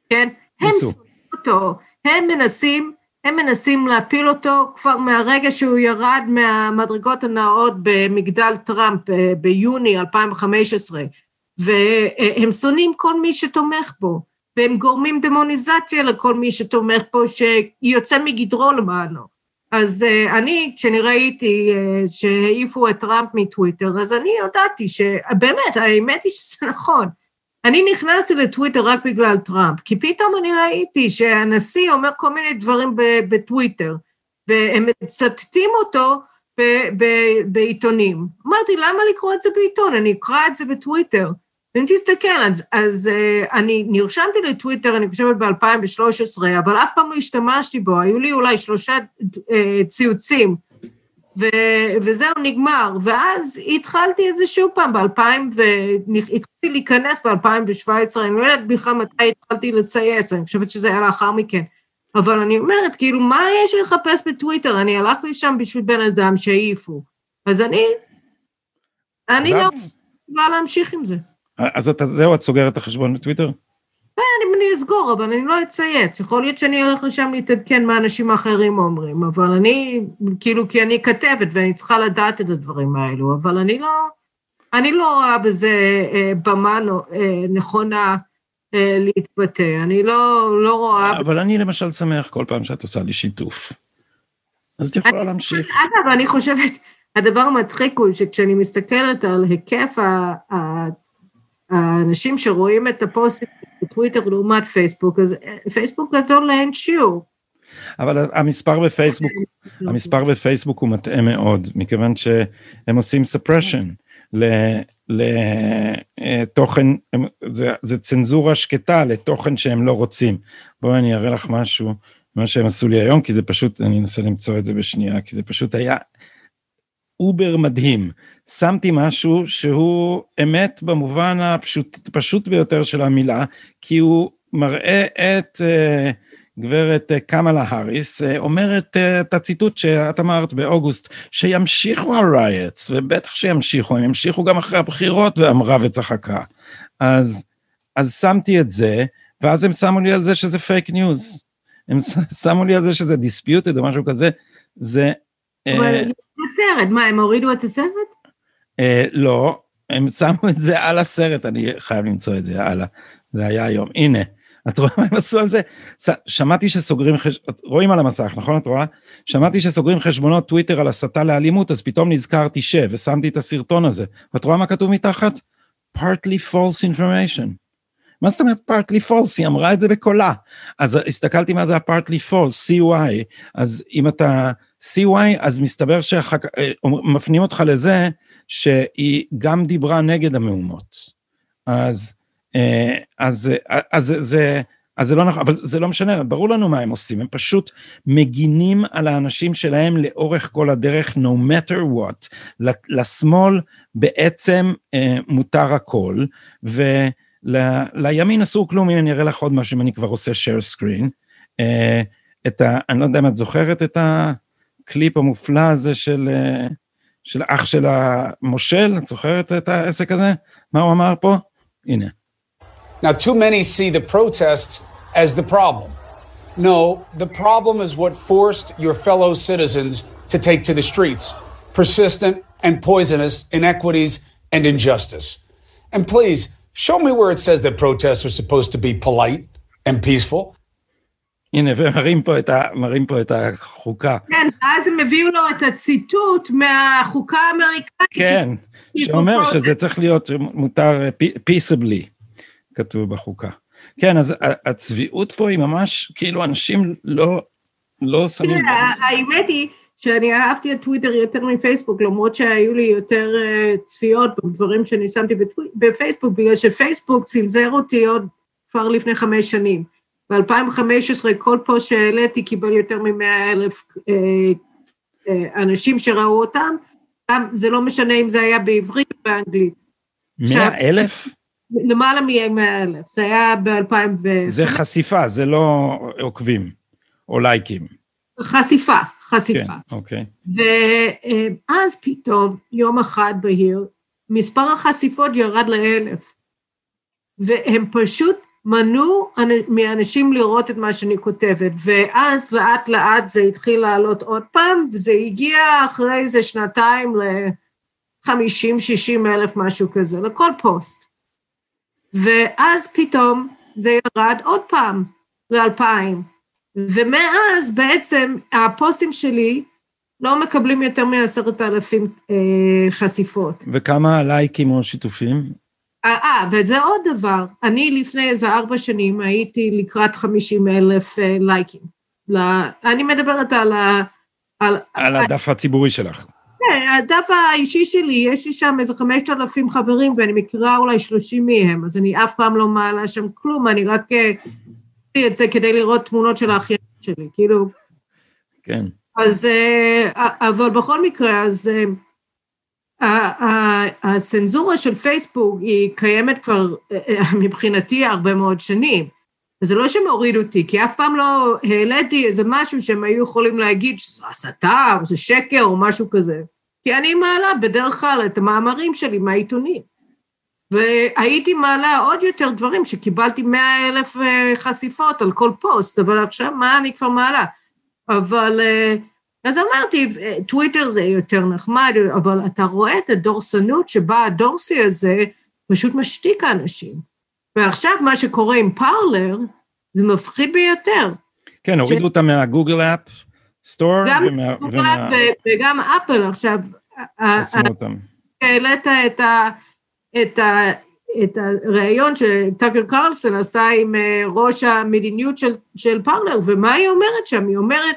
כן? הם שונאים אותו, הם מנסים, הם מנסים להפיל אותו כבר מהרגע שהוא ירד מהמדרגות הנאות במגדל טראמפ אה, ביוני 2015, והם שונאים כל מי שתומך בו, והם גורמים דמוניזציה לכל מי שתומך בו, שיוצא מגדרו למענו. אז uh, אני, כשאני ראיתי uh, שהעיפו את טראמפ מטוויטר, אז אני הודעתי שבאמת, האמת היא שזה נכון. אני נכנסתי לטוויטר רק בגלל טראמפ, כי פתאום אני ראיתי שהנשיא אומר כל מיני דברים בטוויטר, והם מצטטים אותו בעיתונים. אמרתי, למה לקרוא את זה בעיתון? אני אקרא את זה בטוויטר. ואם תסתכל, אז, אז uh, אני נרשמתי לטוויטר, אני חושבת ב-2013, אבל אף פעם לא השתמשתי בו, היו לי אולי שלושה uh, ציוצים, ו, וזהו, נגמר. ואז התחלתי את זה שוב פעם ב-2000, והתחלתי להיכנס ב-2017, אני לא יודעת בכלל מתי התחלתי לצייץ, אני חושבת שזה היה לאחר מכן. אבל אני אומרת, כאילו, מה יש לי לחפש בטוויטר? אני הלכתי לשם בשביל בן אדם שהעיפו. אז אני, אני לא יכולה להמשיך עם זה. אז אתה, זהו, את סוגרת את החשבון בטוויטר? כן, אני אסגור, אבל אני לא אצייץ. יכול להיות שאני הולך לשם להתעדכן מה אנשים האחרים אומרים, אבל אני, כאילו, כי אני כתבת ואני צריכה לדעת את הדברים האלו, אבל אני לא, אני לא רואה בזה אה, במה אה, נכונה אה, להתבטא. אני לא, לא רואה... אבל אני למשל שמח כל פעם שאת עושה לי שיתוף. אז את יכולה להמשיך. אגב, אני חושבת, הדבר המצחיק הוא שכשאני מסתכלת על היקף האנשים שרואים את הפוסטים בטוויטר לעומת פייסבוק, אז פייסבוק גדול לאין שיעור. אבל המספר בפייסבוק, המספר בפייסבוק הוא מטעה מאוד, מכיוון שהם עושים suppression לתוכן, זה, זה צנזורה שקטה לתוכן שהם לא רוצים. בואי אני אראה לך משהו, מה שהם עשו לי היום, כי זה פשוט, אני אנסה למצוא את זה בשנייה, כי זה פשוט היה אובר מדהים. שמתי משהו שהוא אמת במובן הפשוט פשוט ביותר של המילה, כי הוא מראה את אה, גברת אה, קמלה האריס, אה, אומרת את הציטוט שאת אמרת באוגוסט, שימשיכו ה riots, ובטח שימשיכו, הם ימשיכו גם אחרי הבחירות, ואמרה וצחקה. אז, אז שמתי את זה, ואז הם שמו לי על זה שזה fake news. הם שמו לי על זה שזה disputed או משהו כזה, זה... אבל הסרט, מה, הם הורידו את הסרט? אה, לא, הם שמו את זה על הסרט, אני חייב למצוא את זה הלאה. זה היה היום. הנה, את רואה מה הם עשו על זה? שמעתי שסוגרים, חש... רואים על המסך, נכון את רואה? שמעתי שסוגרים חשבונות טוויטר על הסתה לאלימות, אז פתאום נזכרתי ש... ושמתי את הסרטון הזה. ואת רואה מה כתוב מתחת? partly false information. מה זאת אומרת partly false? היא אמרה את זה בקולה. אז הסתכלתי מה זה ה-partly false, CY, אז אם אתה CY, אז מסתבר שמפנים אותך לזה שהיא גם דיברה נגד המהומות. אז, אה, אז, אז, אז זה... אז זה לא נכון, אבל זה לא משנה, ברור לנו מה הם עושים, הם פשוט מגינים על האנשים שלהם לאורך כל הדרך, no matter what. לשמאל בעצם אה, מותר הכל, ולימין אסור כלום, אם אני אראה לך עוד משהו, אם אני כבר עושה share screen. אה, את ה... אני לא יודע אם את זוכרת את ה... הקליפ המופלא הזה של, של אח של המושל, את זוכרת את העסק הזה? מה הוא אמר פה? הנה. Now, too many see the protests as the problem. No, the problem is what forced your fellow citizens to take to the streets persistent and poisonous inequities and injustice. And please, show me where it says that protests are supposed to be polite and peaceful. הנה, ומראים פה, ה, פה את החוקה. כן, אז הם הביאו לו את הציטוט מהחוקה האמריקאית. כן, שאומר שזה צריך להיות מותר peaceably, כתוב בחוקה. כן, אז הצביעות פה היא ממש, כאילו אנשים לא, לא שמים... האמת היא שאני אהבתי את טוויטר יותר מפייסבוק, למרות שהיו לי יותר צפיות בדברים שאני שמתי בפייסבוק, בגלל שפייסבוק צנזר אותי עוד כבר לפני חמש שנים. ב-2015 כל פוסט שהעליתי קיבל יותר מ-100 אלף אה, אה, אנשים שראו אותם, גם זה לא משנה אם זה היה בעברית או באנגלית. 100 אלף? למעלה מ-100 אלף, זה היה ב-2000 ו... זה חשיפה, זה לא עוקבים או לייקים. חשיפה, חשיפה. כן, אוקיי. ואז פתאום, יום אחד בהיר, מספר החשיפות ירד לאלף. והם פשוט מנעו מאנשים לראות את מה שאני כותבת, ואז לאט לאט זה התחיל לעלות עוד פעם, וזה הגיע אחרי איזה שנתיים ל-50-60 אלף משהו כזה, לכל פוסט. ואז פתאום זה ירד עוד פעם ל-2000, ומאז בעצם הפוסטים שלי לא מקבלים יותר מעשרת אלפים אה, חשיפות. וכמה לייקים או שיתופים? אה, אה, וזה עוד דבר, אני לפני איזה ארבע שנים הייתי לקראת חמישים אלף אה, לייקים. אני מדברת על ה... על, על הדף הציבורי שלך. כן, הדף האישי שלי, יש לי שם איזה חמשת אלפים חברים ואני מכירה אולי שלושים מהם, אז אני אף פעם לא מעלה שם כלום, אני רק... אה, את זה כדי לראות תמונות של האחיינים שלי, כאילו... כן. אז, אה, אבל בכל מקרה, אז אה, הצנזורה של פייסבוק היא קיימת כבר אה, מבחינתי הרבה מאוד שנים. וזה לא שהם הורידו אותי, כי אף פעם לא העליתי איזה משהו שהם היו יכולים להגיד שזו הסתה, או זה שקר, או משהו כזה. כי אני מעלה בדרך כלל את המאמרים שלי מהעיתונים. והייתי מעלה עוד יותר דברים שקיבלתי מאה אלף חשיפות על כל פוסט, אבל עכשיו מה אני כבר מעלה? אבל אה, אז אמרתי, טוויטר זה יותר נחמד, אבל אתה רואה את הדורסנות שבה הדורסי הזה פשוט משתיק האנשים. ועכשיו מה שקורה עם פארלר, זה מפחיד ביותר. כן, הורידו ש... אותה מה Google App Store. גם ומה... גוגל ומה... וגם אפל עכשיו. חסמו אותם. העלית את, ה... את, ה... את הריאיון שטאקר קרלסון עשה עם אה, ראש המדיניות של, של פרלר, ומה היא אומרת שם? היא אומרת,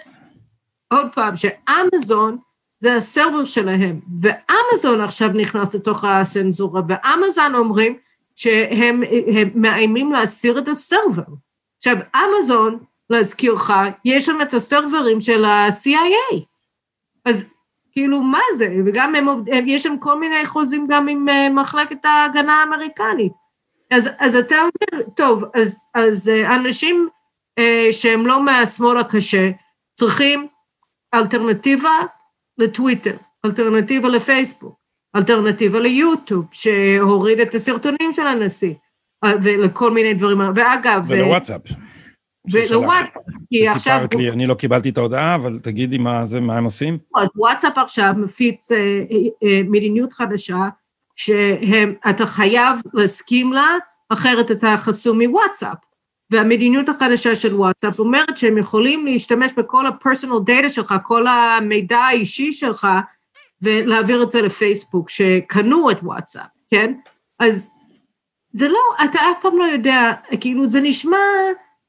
עוד פעם, שאמזון זה הסרבר שלהם, ואמזון עכשיו נכנס לתוך הסנזורה, ואמזון אומרים שהם מאיימים להסיר את הסרבר. עכשיו, אמזון, להזכירך, יש שם את הסרברים של ה-CIA. אז כאילו, מה זה? וגם הם, הם, יש שם כל מיני חוזים גם עם uh, מחלקת ההגנה האמריקנית. אז, אז אתה אומר, טוב, אז, אז uh, אנשים uh, שהם לא מהשמאל הקשה צריכים אלטרנטיבה לטוויטר, אלטרנטיבה לפייסבוק, אלטרנטיבה ליוטיוב, שהוריד את הסרטונים של הנשיא, ולכל מיני דברים, ואגב... ולוואטסאפ. ולוואטסאפ, כי עכשיו... לי, אני לא קיבלתי את ההודעה, אבל תגידי מה זה, מה הם עושים. וואטסאפ עכשיו מפיץ אה, אה, מדיניות חדשה, שאתה חייב להסכים לה, אחרת אתה חסום מוואטסאפ. והמדיניות החדשה של וואטסאפ אומרת שהם יכולים להשתמש בכל ה-personal data שלך, כל המידע האישי שלך, ולהעביר את זה לפייסבוק, שקנו את וואטסאפ, כן? אז זה לא, אתה אף פעם לא יודע, כאילו זה נשמע,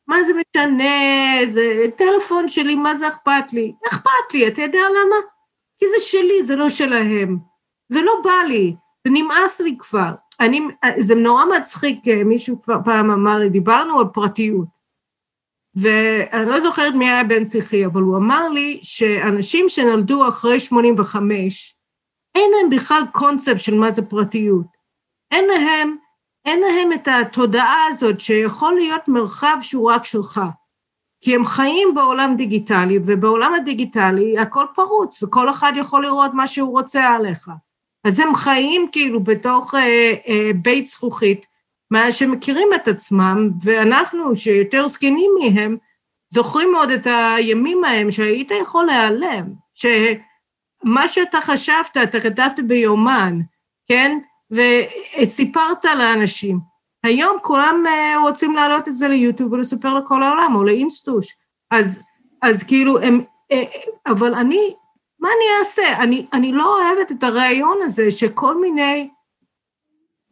מה זה משנה, זה טלפון שלי, מה זה אכפת לי? אכפת לי, אתה יודע למה? כי זה שלי, זה לא שלהם. ולא בא לי, ונמאס לי כבר. אני, זה נורא מצחיק, אה, מישהו כבר פעם אמר לי, דיברנו על פרטיות. ואני לא זוכרת מי היה בן שיחי, אבל הוא אמר לי שאנשים שנולדו אחרי 85, אין להם בכלל קונספט של מה זה פרטיות. אין להם, אין להם את התודעה הזאת שיכול להיות מרחב שהוא רק שלך. כי הם חיים בעולם דיגיטלי, ובעולם הדיגיטלי הכל פרוץ, וכל אחד יכול לראות מה שהוא רוצה עליך. אז הם חיים כאילו בתוך אה, אה, בית זכוכית, מה שמכירים את עצמם, ואנחנו, שיותר זקנים מהם, זוכרים מאוד את הימים ההם שהיית יכול להיעלם, שמה שאתה חשבת, אתה כתבת ביומן, כן? וסיפרת לאנשים. היום כולם אה, רוצים להעלות את זה ליוטיוב ולספר לכל העולם, או לאינסטוש. אז, אז כאילו הם, אה, אבל אני מה אני אעשה? אני, אני לא אוהבת את הרעיון הזה שכל מיני,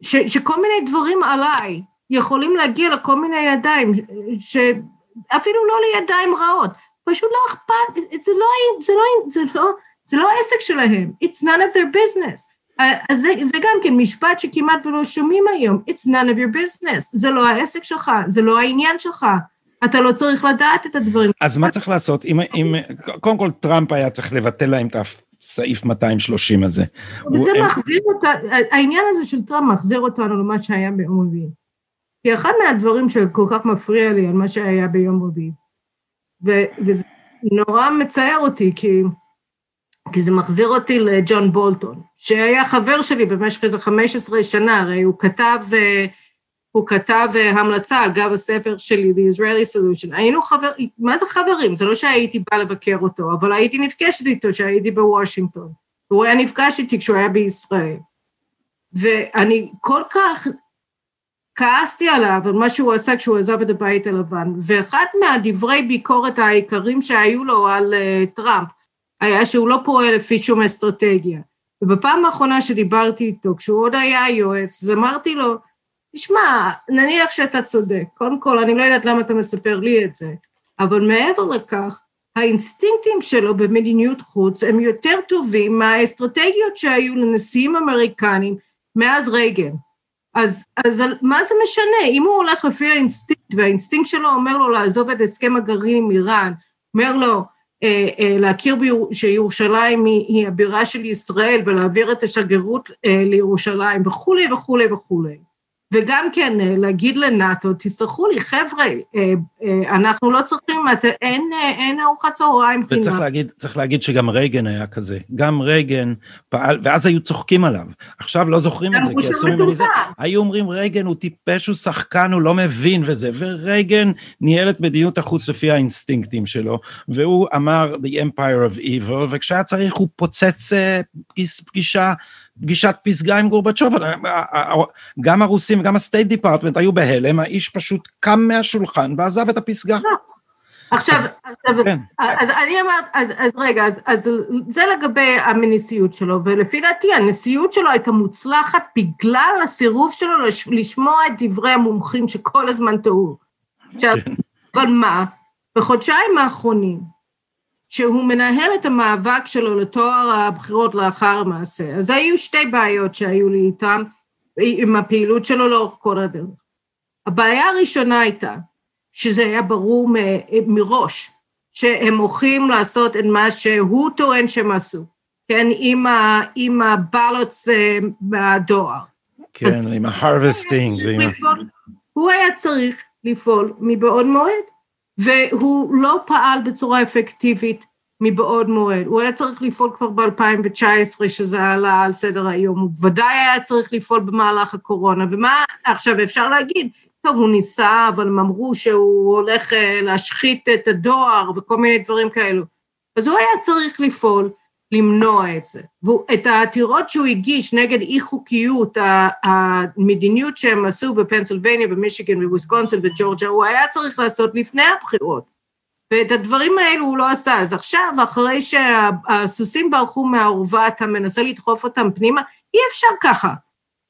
ש, שכל מיני דברים עליי יכולים להגיע לכל מיני ידיים, שאפילו לא לידיים רעות, פשוט לא אכפת, זה לא, זה לא, זה לא, זה לא העסק שלהם, it's none of their business. אז זה, זה גם כן משפט שכמעט ולא שומעים היום, it's none of your business, זה לא העסק שלך, זה לא העניין שלך. אתה לא צריך לדעת את הדברים. אז מה צריך לעשות? אם, אם, קודם כל טראמפ היה צריך לבטל להם את הסעיף 230 הזה. וזה הוא, מחזיר הם... אותה, העניין הזה של טראמפ מחזיר אותנו למה שהיה ביום רביעי. כי אחד מהדברים שכל כך מפריע לי על מה שהיה ביום רביעי, וזה נורא מצער אותי, כי, כי זה מחזיר אותי לג'ון בולטון, שהיה חבר שלי במשך איזה 15 שנה, הרי הוא כתב... Uh, הוא כתב המלצה על גב הספר שלי, The Israeli Solution. היינו חברים, מה זה חברים? זה לא שהייתי באה לבקר אותו, אבל הייתי נפגשת איתו כשהייתי בוושינגטון. הוא היה נפגש איתי כשהוא היה בישראל. ואני כל כך כעסתי עליו על מה שהוא עשה כשהוא עזב את הבית הלבן, ואחד מהדברי ביקורת העיקרים שהיו לו על uh, טראמפ היה שהוא לא פועל לפי שום אסטרטגיה. ובפעם האחרונה שדיברתי איתו, כשהוא עוד היה יועץ, אז אמרתי לו, תשמע, נניח שאתה צודק, קודם כל, אני לא יודעת למה אתה מספר לי את זה, אבל מעבר לכך, האינסטינקטים שלו במדיניות חוץ הם יותר טובים מהאסטרטגיות שהיו לנשיאים אמריקנים מאז רייגן. אז, אז מה זה משנה? אם הוא הולך לפי האינסטינקט, והאינסטינקט שלו אומר לו לעזוב את הסכם הגרעין עם איראן, אומר לו אה, אה, להכיר ביר, שירושלים היא, היא הבירה של ישראל ולהעביר את השגרירות אה, לירושלים וכולי וכולי וכולי. וגם כן אה, להגיד לנאטו, תסלחו לי, חבר'ה, אה, אה, אנחנו לא צריכים, אין, אין ארוחת צהריים חינם. וצריך להגיד, צריך להגיד שגם רייגן היה כזה. גם רייגן פעל, ואז היו צוחקים עליו. עכשיו לא זוכרים את זה, כי עשו ממני זה. היו אומרים, רייגן הוא טיפש, הוא שחקן, הוא לא מבין וזה. ורייגן ניהל את מדיניות החוץ לפי האינסטינקטים שלו, והוא אמר, The Empire of Evil, וכשהיה צריך הוא פוצץ פגישה פגישת פסגה עם גורבצ'וב, גם הרוסים וגם ה State Department היו בהלם, האיש פשוט קם מהשולחן ועזב את הפסגה. עכשיו, אז, עכשיו כן. אז אני אמרת, אז, אז רגע, אז, אז זה לגבי הנשיאות שלו, ולפי דעתי הנשיאות שלו הייתה מוצלחת בגלל הסירוב שלו לש, לשמוע את דברי המומחים שכל הזמן טעו. עכשיו, כן. אבל מה, בחודשיים האחרונים, שהוא מנהל את המאבק שלו לתואר הבחירות לאחר המעשה. אז היו שתי בעיות שהיו לי איתם, עם הפעילות שלו לאורך כל הדרך. הבעיה הראשונה הייתה שזה היה ברור מ- מראש שהם הולכים לעשות את מה שהוא טוען שהם עשו, כן, עם, ה- עם ה ballots אה, מהדואר. כן, עם ה harvesting. הוא היה צריך לפעול מבעוד מועד. והוא לא פעל בצורה אפקטיבית מבעוד מועד. הוא היה צריך לפעול כבר ב-2019, שזה עלה על סדר היום, הוא ודאי היה צריך לפעול במהלך הקורונה, ומה עכשיו אפשר להגיד? טוב, הוא ניסה, אבל הם אמרו שהוא הולך אה, להשחית את הדואר וכל מיני דברים כאלו. אז הוא היה צריך לפעול, למנוע את זה. ואת העתירות שהוא הגיש נגד אי חוקיות, המדיניות שהם עשו בפנסילבניה, במישיגן, בוויסקונסין, בג'ורג'ה, הוא היה צריך לעשות לפני הבחירות. ואת הדברים האלו הוא לא עשה. אז עכשיו, אחרי שהסוסים ברחו מהאורווה, אתה מנסה לדחוף אותם פנימה, אי אפשר ככה.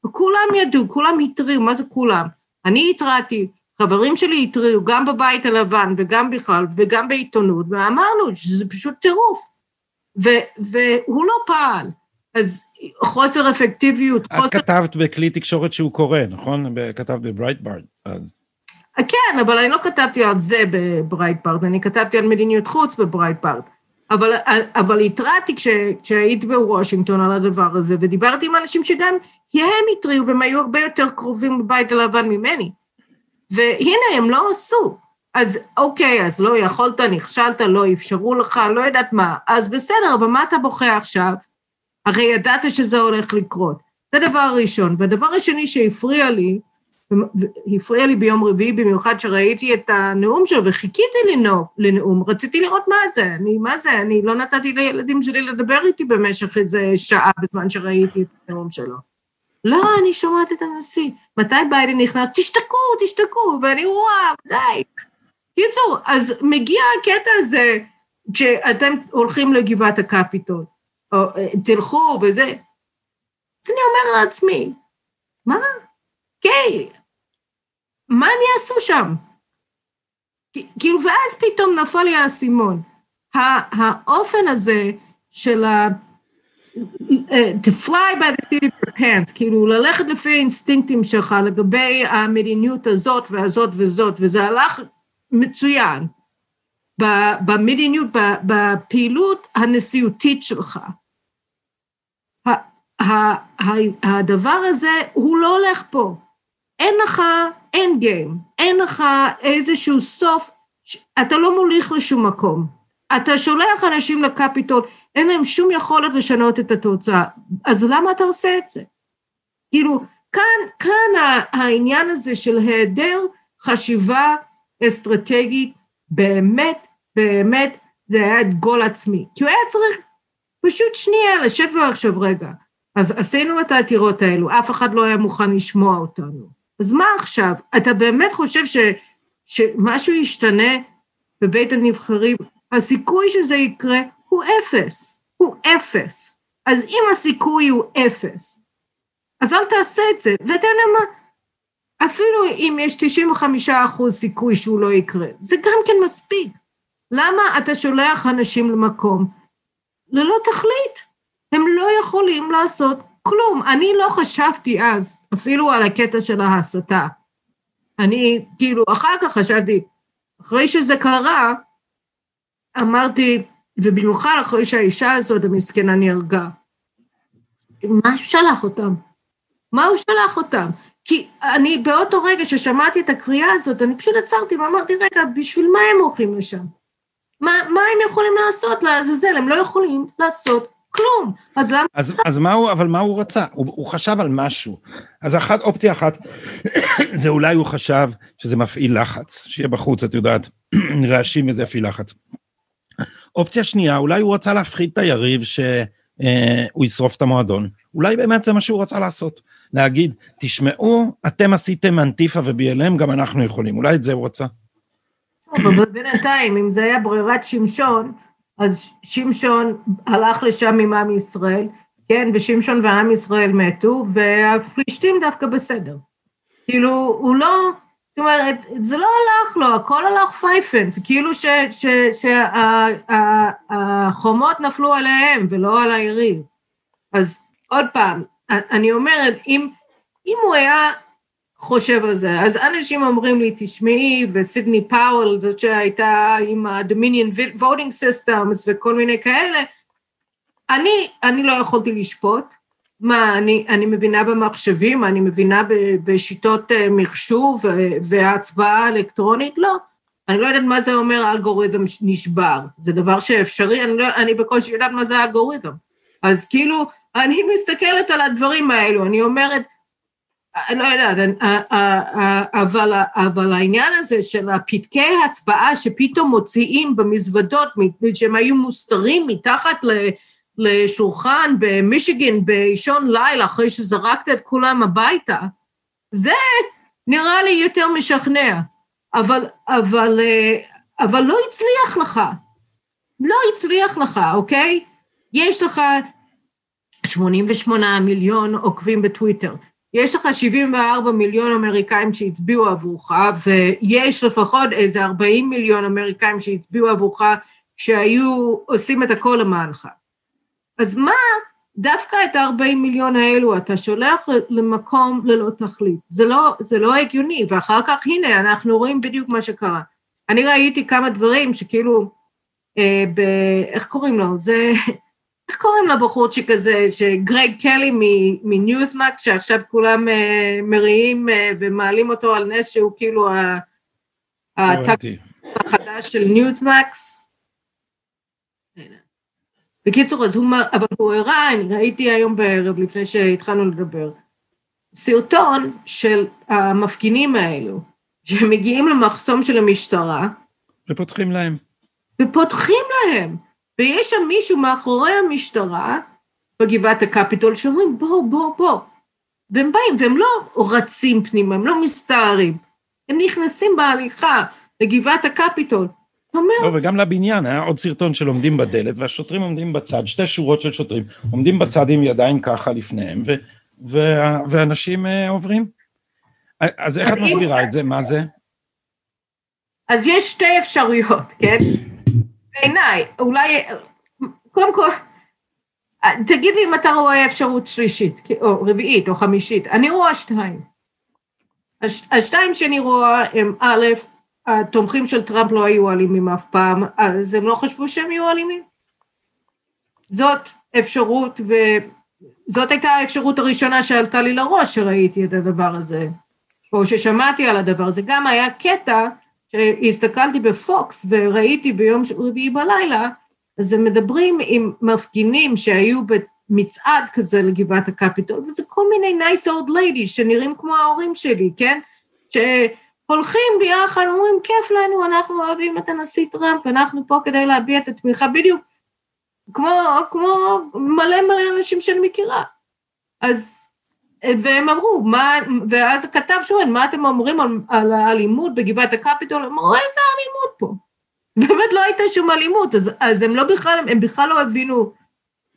וכולם ידעו, כולם התריעו, מה זה כולם? אני התרעתי, חברים שלי התריעו, גם בבית הלבן וגם בכלל, וגם בעיתונות, ואמרנו שזה פשוט טירוף. ו- והוא לא פעל. אז חוסר אפקטיביות, את חוסר... את כתבת בכלי תקשורת שהוא קורא, נכון? כתבת בברייטבארד. אז... כן, אבל אני לא כתבתי על זה בברייטבארד, אני כתבתי על מדיניות חוץ בברייטבארד. אבל, אבל התרעתי כש, כשהיית בוושינגטון על הדבר הזה, ודיברתי עם אנשים שגם הם התריעו, והם היו הרבה יותר קרובים לבית הלבן ממני. והנה, הם לא עשו. אז אוקיי, אז לא יכולת, נכשלת, לא אפשרו לך, לא יודעת מה. אז בסדר, אבל מה אתה בוכה עכשיו? הרי ידעת שזה הולך לקרות. זה דבר ראשון. והדבר השני שהפריע לי, הפריע לי ביום רביעי במיוחד שראיתי את הנאום שלו וחיכיתי לנאום, לנאום, רציתי לראות מה זה, אני, מה זה, אני לא נתתי לילדים שלי לדבר איתי במשך איזה שעה בזמן שראיתי את הנאום שלו. לא, אני שומעת את הנשיא. מתי ביידן נכנס? תשתקו, תשתקו, ואני רואה, די. קיצור, אז מגיע הקטע הזה, כשאתם הולכים לגבעת הקפיטול, או תלכו וזה, אז אני אומר לעצמי, מה? קיי, מה הם יעשו שם? כאילו, ואז פתאום נפל לי האסימון. האופן הזה של ה... to fly by the seat of your pants, כאילו ללכת לפי האינסטינקטים שלך לגבי המדיניות הזאת והזאת וזאת, וזה הלך מצוין במדיניות, בפעילות הנשיאותית שלך. הדבר הזה הוא לא הולך פה. אין לך אין גיים, אין לך איזשהו סוף, אתה לא מוליך לשום מקום. אתה שולח אנשים לקפיטול, אין להם שום יכולת לשנות את התוצאה, אז למה אתה עושה את זה? כאילו, כאן, כאן העניין הזה של היעדר חשיבה אסטרטגית, באמת, באמת, זה היה את גול עצמי. כי הוא היה צריך פשוט שנייה לשבת ולחשוב רגע. אז עשינו את העתירות האלו, אף אחד לא היה מוכן לשמוע אותנו. אז מה עכשיו? אתה באמת חושב ש, שמשהו ישתנה בבית הנבחרים? הסיכוי שזה יקרה הוא אפס, הוא אפס. אז אם הסיכוי הוא אפס, אז אל תעשה את זה. ואתה יודע מה? אפילו אם יש 95 אחוז סיכוי שהוא לא יקרה, זה גם כן מספיק. למה אתה שולח אנשים למקום ללא תכלית? הם לא יכולים לעשות כלום. אני לא חשבתי אז אפילו על הקטע של ההסתה. אני כאילו אחר כך חשבתי, אחרי שזה קרה, אמרתי, ובמיוחד אחרי שהאישה הזאת המסכנה נהרגה, מה שלח אותם? מה הוא שלח אותם? כי אני באותו רגע ששמעתי את הקריאה הזאת, אני פשוט עצרתי ואמרתי, רגע, בשביל מה הם הולכים לשם? מה, מה הם יכולים לעשות לעזאזל? הם לא יכולים לעשות כלום. אז למה... אז, אז מה הוא, אבל מה הוא רצה? הוא, הוא חשב על משהו. אז אחת, אופציה אחת, זה אולי הוא חשב שזה מפעיל לחץ, שיהיה בחוץ, את יודעת, רעשים וזה יפעיל לחץ. אופציה שנייה, אולי הוא רצה להפחיד את היריב שהוא אה, ישרוף את המועדון. אולי באמת זה מה שהוא רצה לעשות. להגיד, תשמעו, אתם עשיתם אנטיפה וב-BLM, גם אנחנו יכולים. אולי את זה הוא רצה. אבל בינתיים, אם זה היה ברירת שמשון, אז שמשון הלך לשם עם עם ישראל, כן, ושמשון ועם ישראל מתו, והפלישתים דווקא בסדר. כאילו, הוא לא, זאת אומרת, זה לא הלך לו, הכל הלך פייפן, זה כאילו שהחומות נפלו עליהם ולא על העירי. אז עוד פעם, אני אומרת, אם, אם הוא היה חושב על זה. אז אנשים אומרים לי, תשמעי, וסידני פאוול, זאת שהייתה עם ה-Dominion Voting Systems וכל מיני כאלה, אני, אני לא יכולתי לשפוט. מה, אני, אני מבינה במחשבים, אני מבינה בשיטות אה, מחשוב והצבעה אלקטרונית? לא. אני לא יודעת מה זה אומר אלגוריתם נשבר. זה דבר שאפשרי, אני, לא, אני בקושי יודעת מה זה אלגוריתם. אז כאילו, אני מסתכלת על הדברים האלו, אני אומרת, אני לא יודעת, אבל, אבל העניין הזה של הפתקי הצבעה שפתאום מוציאים במזוודות, שהם היו מוסתרים מתחת לשולחן במישיגן באישון לילה אחרי שזרקת את כולם הביתה, זה נראה לי יותר משכנע, אבל, אבל, אבל לא הצליח לך, לא הצליח לך, אוקיי? יש לך 88 מיליון עוקבים בטוויטר, יש לך 74 מיליון אמריקאים שהצביעו עבורך, ויש לפחות איזה 40 מיליון אמריקאים שהצביעו עבורך, שהיו עושים את הכל למענך. אז מה דווקא את ה-40 מיליון האלו אתה שולח למקום ללא תכלית? זה לא, זה לא הגיוני, ואחר כך הנה, אנחנו רואים בדיוק מה שקרה. אני ראיתי כמה דברים שכאילו, אה, ב... איך קוראים לו? זה איך קוראים לבחורצ'יק הזה, שגרג קלי מניוזמק, שעכשיו כולם uh, מריעים uh, ומעלים אותו על נס שהוא כאילו הטאק החדש של ניוזמקס? בקיצור, אז הוא, אבל הוא הראה, אני ראיתי היום בערב, לפני שהתחלנו לדבר, סרטון של המפגינים האלו, שמגיעים למחסום של המשטרה. ופותחים להם. ופותחים להם. ויש שם מישהו מאחורי המשטרה, בגבעת הקפיטול, שאומרים בוא, בוא, בוא. והם באים, והם לא רצים פנימה, הם לא מסתערים, הם נכנסים בהליכה לגבעת הקפיטול. אומר... לא, וגם לבניין, היה עוד סרטון של עומדים בדלת, והשוטרים עומדים בצד, שתי שורות של שוטרים, עומדים בצד עם ידיים ככה לפניהם, ו, ו, ואנשים uh, עוברים. אז איך את מסבירה את זה? מה זה? אז יש שתי אפשרויות, כן? בעיניי, אולי, קודם כל, תגיד לי אם אתה רואה אפשרות שלישית, או רביעית או חמישית, אני רואה שתיים. השתיים שאני רואה הם א', התומכים של טראמפ לא היו אלימים אף פעם, אז הם לא חשבו שהם יהיו אלימים. זאת אפשרות, וזאת הייתה האפשרות הראשונה שעלתה לי לראש שראיתי את הדבר הזה, או ששמעתי על הדבר הזה. גם היה קטע שהסתכלתי בפוקס וראיתי ביום רביעי בלילה אז הם מדברים עם מפגינים שהיו במצעד כזה לגבעת הקפיטול, וזה כל מיני nice old ladies שנראים כמו ההורים שלי, כן? שהולכים ביחד, אומרים, כיף לנו, אנחנו אוהבים את הנשיא טראמפ, אנחנו פה כדי להביע את התמיכה, בדיוק כמו, כמו מלא מלא אנשים שאני מכירה. אז, והם אמרו, מה, ואז הכתב שואל, מה אתם אומרים על, על האלימות בגבעת הקפיטול? אמרו, איזה אלימות פה? באמת לא הייתה שום אלימות, אז, אז הם לא בכלל, הם בכלל לא הבינו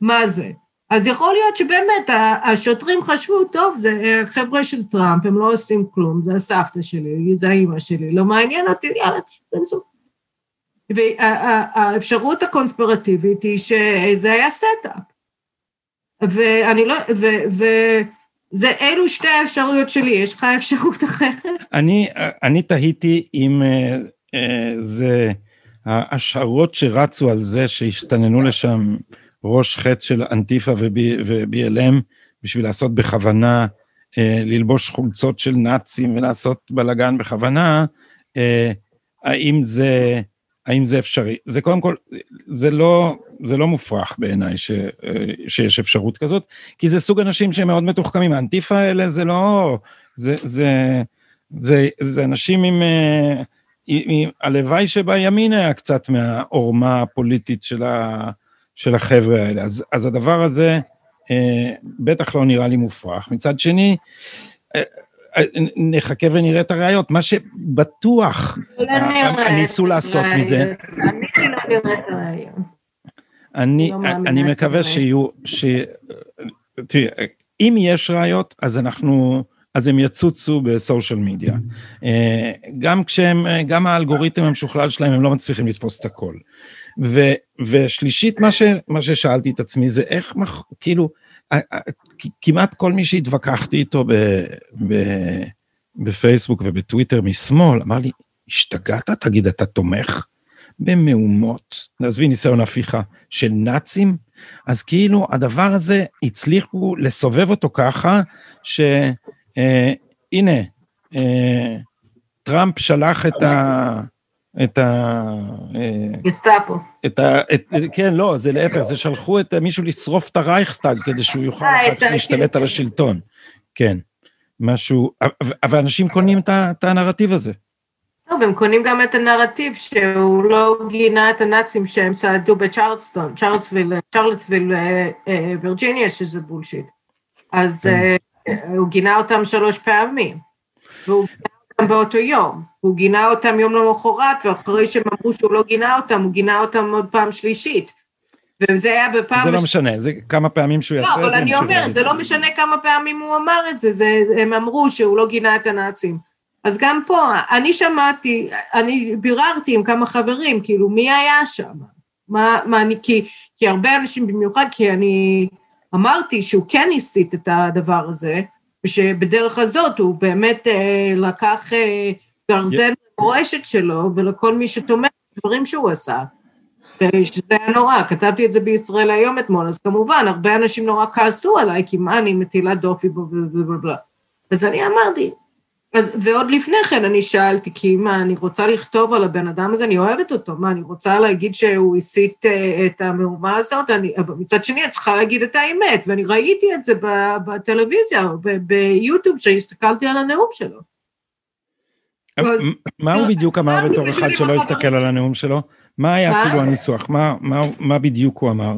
מה זה. אז יכול להיות שבאמת השוטרים חשבו, טוב, זה חבר'ה של טראמפ, הם לא עושים כלום, זה הסבתא שלי, זה האימא שלי, לא מעניין אותי, יאללה, תכנסו. והאפשרות הקונספירטיבית היא שזה היה setup. ואני לא, ו, וזה אלו שתי האפשרויות שלי, יש לך אפשרות אחרת? אני, אני תהיתי אם uh, זה ההשערות שרצו על זה שהסתננו לשם ראש חץ של אנטיפה וב-BLM בשביל לעשות בכוונה, uh, ללבוש חולצות של נאצים ולעשות בלאגן בכוונה, האם זה... האם זה אפשרי? זה קודם כל, זה לא, זה לא מופרך בעיניי ש, שיש אפשרות כזאת, כי זה סוג אנשים שהם מאוד מתוחכמים, האנטיפה האלה זה לא, זה, זה, זה, זה אנשים עם, עם, עם הלוואי שבימין היה קצת מהעורמה הפוליטית של, ה, של החבר'ה האלה, אז, אז הדבר הזה אה, בטח לא נראה לי מופרך. מצד שני, אה, נחכה ונראה את הראיות, מה שבטוח ניסו לעשות מזה. אני אני מקווה שיהיו, ש... תראי, אם יש ראיות, אז אנחנו, אז הם יצוצו בסושיאל מדיה. גם כשהם, גם האלגוריתם המשוכלל שלהם, הם לא מצליחים לתפוס את הכל. ו, ושלישית, מה, ש, מה ששאלתי את עצמי זה איך, כאילו, כמעט כל מי שהתווכחתי איתו ב, ב, בפייסבוק ובטוויטר משמאל, אמר לי, השתגעת? תגיד, אתה תומך במהומות, עזבי ניסיון הפיכה, של נאצים? אז כאילו הדבר הזה, הצליחו לסובב אותו ככה, שהנה, אה, אה, טראמפ שלח את ה... את ה... גסטאפו. את ה... את, כן, לא, זה להפך, זה שלחו את מישהו לשרוף את הרייכסטאג כדי שהוא יוכל אחר כך להשתלט על השלטון. כן, משהו, אבל אנשים קונים את הנרטיב הזה. טוב, הם קונים גם את הנרטיב שהוא לא גינה את הנאצים שהם צעדו בצ'ארלסטון, צ'ארלסוויל, צ'ארלסוויל, וירג'יניה, שזה בולשיט. אז הוא גינה אותם שלוש פעמים. והוא גינה אותם באותו יום. הוא גינה אותם יום למחרת, ואחרי שהם אמרו שהוא לא גינה אותם, הוא גינה אותם עוד פעם שלישית. וזה היה בפעם... זה לא משנה, זה כמה פעמים שהוא יעשה את זה. לא, אבל אני אומרת, זה לא משנה כמה פעמים הוא אמר את זה, זה, הם אמרו שהוא לא גינה את הנאצים. אז גם פה, אני שמעתי, אני ביררתי עם כמה חברים, כאילו, מי היה שם? מה, מה אני, כי, כי הרבה אנשים במיוחד, כי אני אמרתי שהוא כן הסית את הדבר הזה, ושבדרך הזאת הוא באמת אה, לקח אה, גרזן למורשת שלו, ולכל מי שתומך בדברים שהוא עשה. שזה היה נורא, כתבתי את זה בישראל היום אתמול, אז כמובן, הרבה אנשים נורא כעסו עליי, כי מה אני מטילה דופי ובלה. אז אני אמרתי, אז, ועוד לפני כן אני שאלתי, כי מה, אני רוצה לכתוב על הבן אדם הזה, אני אוהבת אותו, מה, אני רוצה להגיד שהוא הסית uh, את המהומה הזאת, אני, מצד שני, אני צריכה להגיד את האמת, ואני ראיתי את זה בטלוויזיה, ביוטיוב, כשהסתכלתי על הנאום שלו. מה הוא בדיוק אמר בתור אחד שלא הסתכל על הנאום שלו? מה היה כאילו הניסוח? מה בדיוק הוא אמר?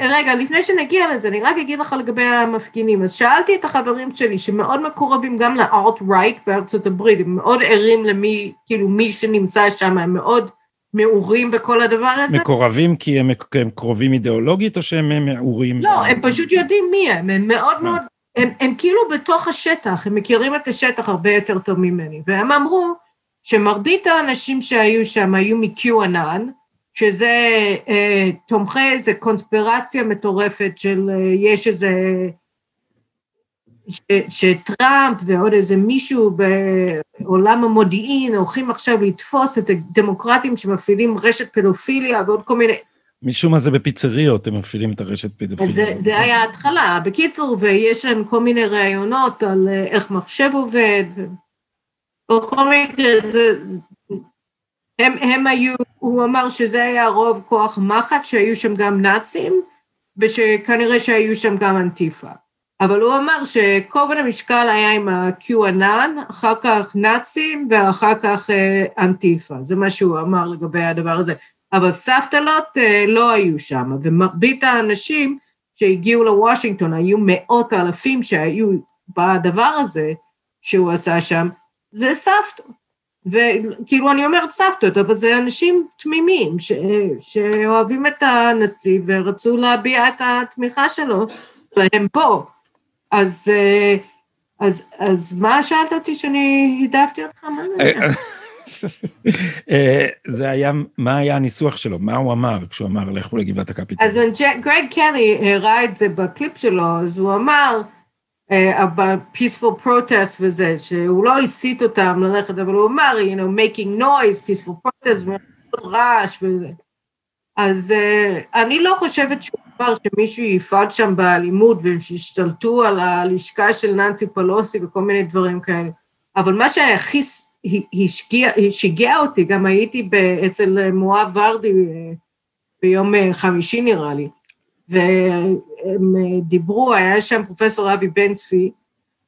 רגע, לפני שנגיע לזה, אני רק אגיד לך לגבי המפגינים. אז שאלתי את החברים שלי, שמאוד מקורבים גם לארט-רייט בארצות הברית, הם מאוד ערים למי, כאילו מי שנמצא שם, הם מאוד מעורים בכל הדבר הזה. מקורבים כי הם, הם קרובים אידיאולוגית, או שהם מעורים? לא, הם פשוט יודעים מי הם, הם מאוד אה. מאוד, הם, הם כאילו בתוך השטח, הם מכירים את השטח הרבה יותר טוב ממני, והם אמרו שמרבית האנשים שהיו שם היו מ-QAnon, שזה אה, תומכי איזה קונספירציה מטורפת של אה, יש איזה, ש, שטראמפ ועוד איזה מישהו בעולם המודיעין הולכים עכשיו לתפוס את הדמוקרטים שמפעילים רשת פדופיליה ועוד כל מיני... משום מה זה בפיצריות, הם מפעילים את הרשת פדופיליה. זה, זה היה ההתחלה. בקיצור, ויש להם כל מיני ראיונות על אה, איך מחשב עובד. בכל מקרה, זה, הם, הם היו, הוא אמר שזה היה רוב כוח מחט, שהיו שם גם נאצים, ושכנראה שהיו שם גם אנטיפה. אבל הוא אמר שכובד המשקל היה עם ה-QAnon, אחר כך נאצים ואחר כך אה, אנטיפה, זה מה שהוא אמר לגבי הדבר הזה. אבל סבתלות אה, לא היו שם, ומרבית האנשים שהגיעו לוושינגטון, היו מאות אלפים שהיו בדבר הזה שהוא עשה שם, זה סבתות. וכאילו אני אומרת סבתות, אבל זה אנשים תמימים ש, שאוהבים את הנשיא ורצו להביע את התמיכה שלו להם פה. אז, אה, אז, אז מה שאלת אותי שאני העדפתי אותך? אה, זה היה, מה היה הניסוח שלו? מה הוא אמר כשהוא אמר לכו לגבעת הקפיטול? אז גרג קלי הראה את זה בקליפ שלו, אז הוא אמר, peaceful protest וזה, שהוא לא הסית אותם ללכת, אבל הוא אמר, you know, making noise, peaceful protest, רעש וזה. אז uh, אני לא חושבת שהוא אמר שמישהו יפעל שם באלימות והם שישתלטו על הלשכה של ננסי פלוסי וכל מיני דברים כאלה. אבל מה שהכי שיגע אותי, גם הייתי אצל מואב ורדי אה, ביום אה, חמישי נראה לי, והם אה, דיברו, היה שם פרופסור אבי בן צבי,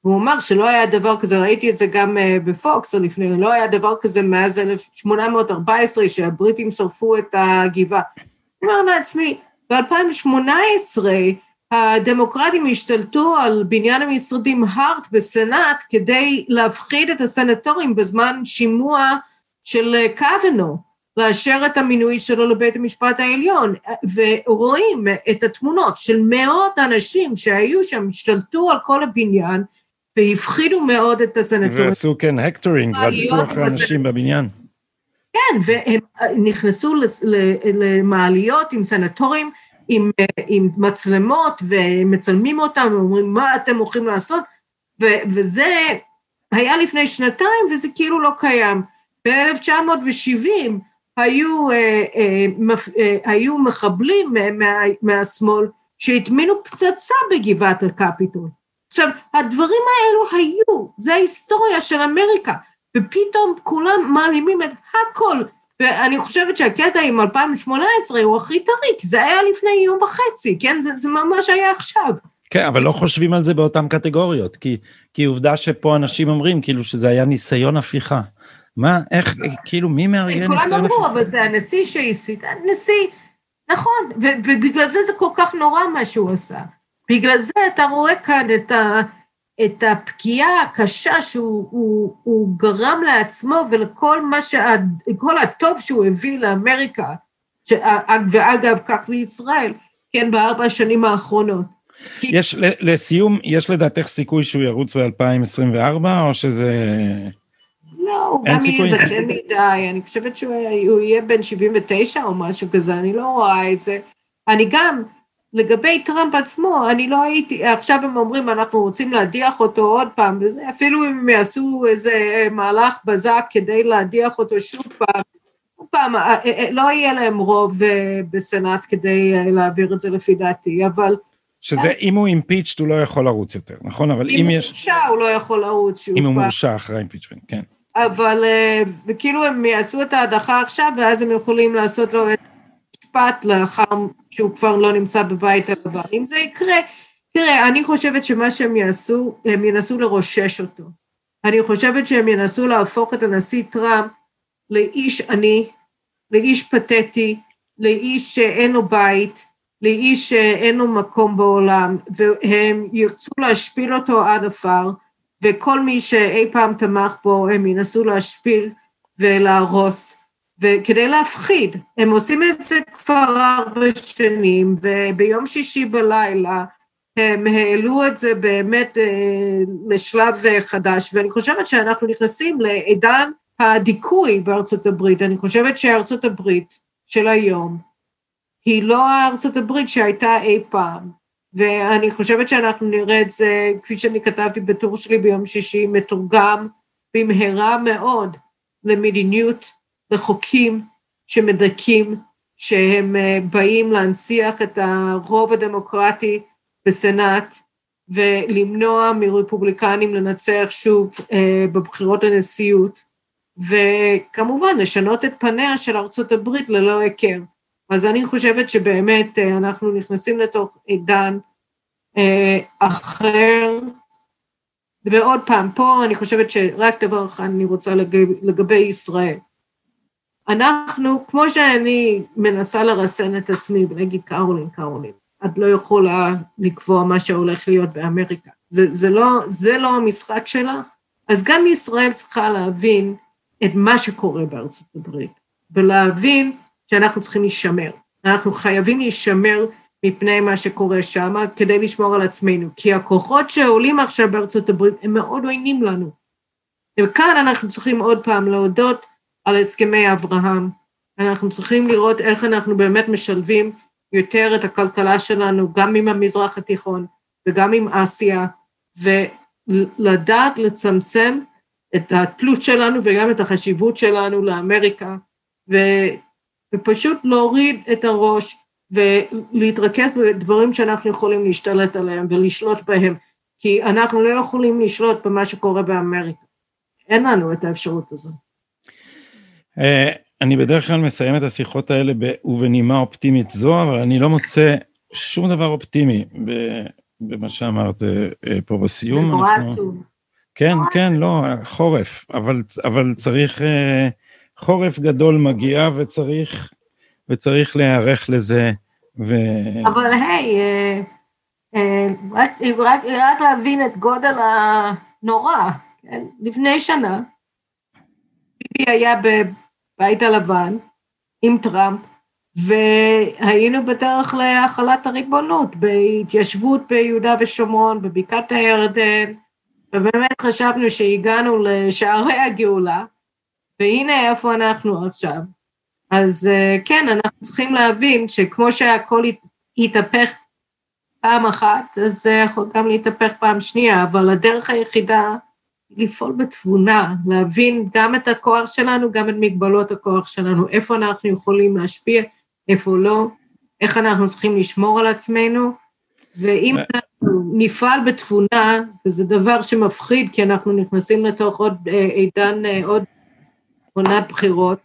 והוא אמר שלא היה דבר כזה, ראיתי את זה גם אה, בפוקס לפני, לא היה דבר כזה מאז 1814 שהבריטים שרפו את הגבעה. אני אומר לעצמי, ב-2018 הדמוקרטים השתלטו על בניין המשרדים הארט בסנאט כדי להפחיד את הסנטורים בזמן שימוע של אה, קוונו. לאשר את המינוי שלו לבית המשפט העליון, ורואים את התמונות של מאות אנשים שהיו שם, השתלטו על כל הבניין, והפחידו מאוד את הסנטורים. ועשו כן hectoring, רדפו אחרי אנשים בבניין. כן, והם נכנסו למעליות עם סנטורים, עם, עם מצלמות, ומצלמים אותם, ואומרים, מה אתם הולכים לעשות? ו, וזה היה לפני שנתיים, וזה כאילו לא קיים. ב-1970, היו, אה, אה, אה, היו מחבלים מה, מהשמאל שהטמינו פצצה בגבעת הקפיטול. עכשיו, הדברים האלו היו, זה ההיסטוריה של אמריקה, ופתאום כולם מעלימים את הכל. ואני חושבת שהקטע עם 2018 הוא הכי טרי, כי זה היה לפני יום וחצי, כן? זה, זה ממש היה עכשיו. כן, אבל לא חושבים על זה באותן קטגוריות, כי, כי עובדה שפה אנשים אומרים כאילו שזה היה ניסיון הפיכה. מה, איך, כאילו, מי מארגן את זה? כולם אמרו, אבל זה הנשיא שהסית, הנשיא, נכון, ובגלל זה זה כל כך נורא מה שהוא עשה. בגלל זה אתה רואה כאן את, ה, את הפגיעה הקשה שהוא הוא, הוא גרם לעצמו ולכל מה שה... כל הטוב שהוא הביא לאמריקה, ש, ואגב, כך לישראל, כן, בארבע השנים האחרונות. יש, לסיום, יש לדעתך סיכוי שהוא ירוץ ב-2024, או שזה... לא, הוא גם יהיה זקן מדי, אני חושבת שהוא יהיה בן 79 או משהו כזה, אני לא רואה את זה. אני גם, לגבי טראמפ עצמו, אני לא הייתי, עכשיו הם אומרים, אנחנו רוצים להדיח אותו עוד פעם, וזה, אפילו אם הם יעשו איזה מהלך בזק כדי להדיח אותו שוב פעם, עוד פעם, אה, אה, אה, לא יהיה להם רוב בסנאט כדי להעביר את זה לפי דעתי, אבל... שזה, אם הוא אימפיצ'ט הוא לא יכול לרוץ יותר, נכון? אבל אם, אם יש... אם הוא מורשע הוא לא יכול לרוץ שוב פעם. אם הוא מורשע אחרי אימפיצ'מנט, כן. אבל וכאילו הם יעשו את ההדחה עכשיו, ואז הם יכולים לעשות לו את המשפט לאחר שהוא כבר לא נמצא בבית הלבן. אם זה יקרה, תראה, אני חושבת שמה שהם יעשו, הם ינסו לרושש אותו. אני חושבת שהם ינסו להפוך את הנשיא טראמפ לאיש עני, לאיש פתטי, לאיש שאין לו בית, לאיש שאין לו מקום בעולם, והם ירצו להשפיל אותו עד עפר, וכל מי שאי פעם תמך בו, הם ינסו להשפיל ולהרוס, וכדי להפחיד. הם עושים את זה כבר ארבע שנים, וביום שישי בלילה הם העלו את זה באמת אה, לשלב חדש, ואני חושבת שאנחנו נכנסים לעידן הדיכוי בארצות הברית. אני חושבת שארצות הברית של היום היא לא הארצות הברית שהייתה אי פעם. ואני חושבת שאנחנו נראה את זה, כפי שאני כתבתי בטור שלי ביום שישי, מתורגם במהרה מאוד למדיניות, לחוקים שמדכאים, שהם אה, באים להנציח את הרוב הדמוקרטי בסנאט ולמנוע מרפובליקנים לנצח שוב אה, בבחירות לנשיאות. וכמובן לשנות את פניה של ארצות הברית ללא היכר. אז אני חושבת שבאמת אה, אנחנו נכנסים לתוך עידן אה, אחר, ועוד פעם, פה אני חושבת שרק דבר אחד אני רוצה לגבי, לגבי ישראל. אנחנו, כמו שאני מנסה לרסן את עצמי ולהגיד קרולין, קרולין, את לא יכולה לקבוע מה שהולך להיות באמריקה. זה, זה, לא, זה לא המשחק שלך. אז גם ישראל צריכה להבין את מה שקורה בארצות הברית, ולהבין שאנחנו צריכים להישמר. אנחנו חייבים להישמר מפני מה שקורה שם כדי לשמור על עצמנו, כי הכוחות שעולים עכשיו בארצות הברית הם מאוד עוינים לנו. וכאן אנחנו צריכים עוד פעם להודות על הסכמי אברהם. אנחנו צריכים לראות איך אנחנו באמת משלבים יותר את הכלכלה שלנו גם עם המזרח התיכון וגם עם אסיה, ולדעת לצמצם את התלות שלנו וגם את החשיבות שלנו לאמריקה, ו, ופשוט להוריד את הראש ולהתרכז בדברים שאנחנו יכולים להשתלט עליהם ולשלוט בהם, כי אנחנו לא יכולים לשלוט במה שקורה באמריקה. אין לנו את האפשרות הזו. אה, אני בדרך כלל מסיים את השיחות האלה ובנימה אופטימית זו, אבל אני לא מוצא שום דבר אופטימי במה שאמרת אה, פה בסיום. זה נורא עצוב. כן, כן, לא, חורף, אבל, אבל צריך, אה, חורף גדול מגיע וצריך, וצריך להיערך לזה. ו... אבל היי, אה, אה, רק, רק, רק להבין את גודל הנורא, כן? לפני שנה, ביבי היה בבית הלבן עם טראמפ, והיינו בדרך להחלת הריבונות בהתיישבות ביהודה ושומרון, בבקעת הירדן, ובאמת חשבנו שהגענו לשערי הגאולה, והנה איפה אנחנו עכשיו. אז אה, כן, אנחנו צריכים להבין שכמו שהכל יתהפך פעם אחת, אז זה יכול גם להתהפך פעם שנייה, אבל הדרך היחידה היא לפעול בתבונה, להבין גם את הכוח שלנו, גם את מגבלות הכוח שלנו, איפה אנחנו יכולים להשפיע, איפה לא, איך אנחנו צריכים לשמור על עצמנו, ואם אה. אנחנו נפעל בתבונה, וזה דבר שמפחיד, כי אנחנו נכנסים לתוך עוד אה, עידן, עוד עונת בחירות,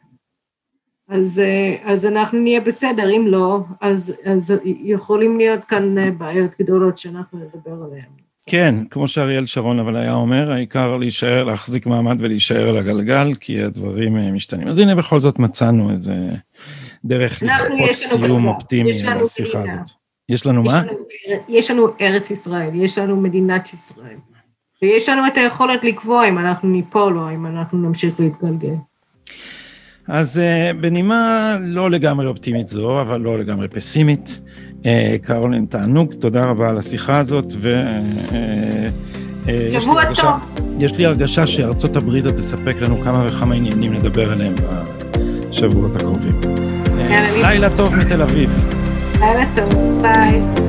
אז, אה, אז אנחנו נהיה בסדר, אם לא, אז, אז יכולים להיות כאן אה, בעיות גדולות שאנחנו נדבר עליהן. כן, כמו שאריאל שרון אבל היה אומר, העיקר להישאר, להחזיק מעמד ולהישאר על הגלגל, כי הדברים אה, משתנים. אז הנה בכל זאת מצאנו איזה דרך לכפות סיום אופטימי לשיחה הזאת. יש לנו מה? יש לנו ארץ ישראל, יש לנו מדינת ישראל, ויש לנו את היכולת לקבוע אם אנחנו ניפול או אם אנחנו נמשיך להתגלגל. אז uh, בנימה לא לגמרי אופטימית זו, אבל לא לגמרי פסימית, uh, קרולין תענוג, תודה רבה על השיחה הזאת, ו... Uh, שבוע טוב. יש לי הרגשה שארצות הברית עוד תספק לנו כמה וכמה עניינים לדבר עליהם בשבועות הקרובים. לילה טוב מתל אביב. לילה טוב, ביי.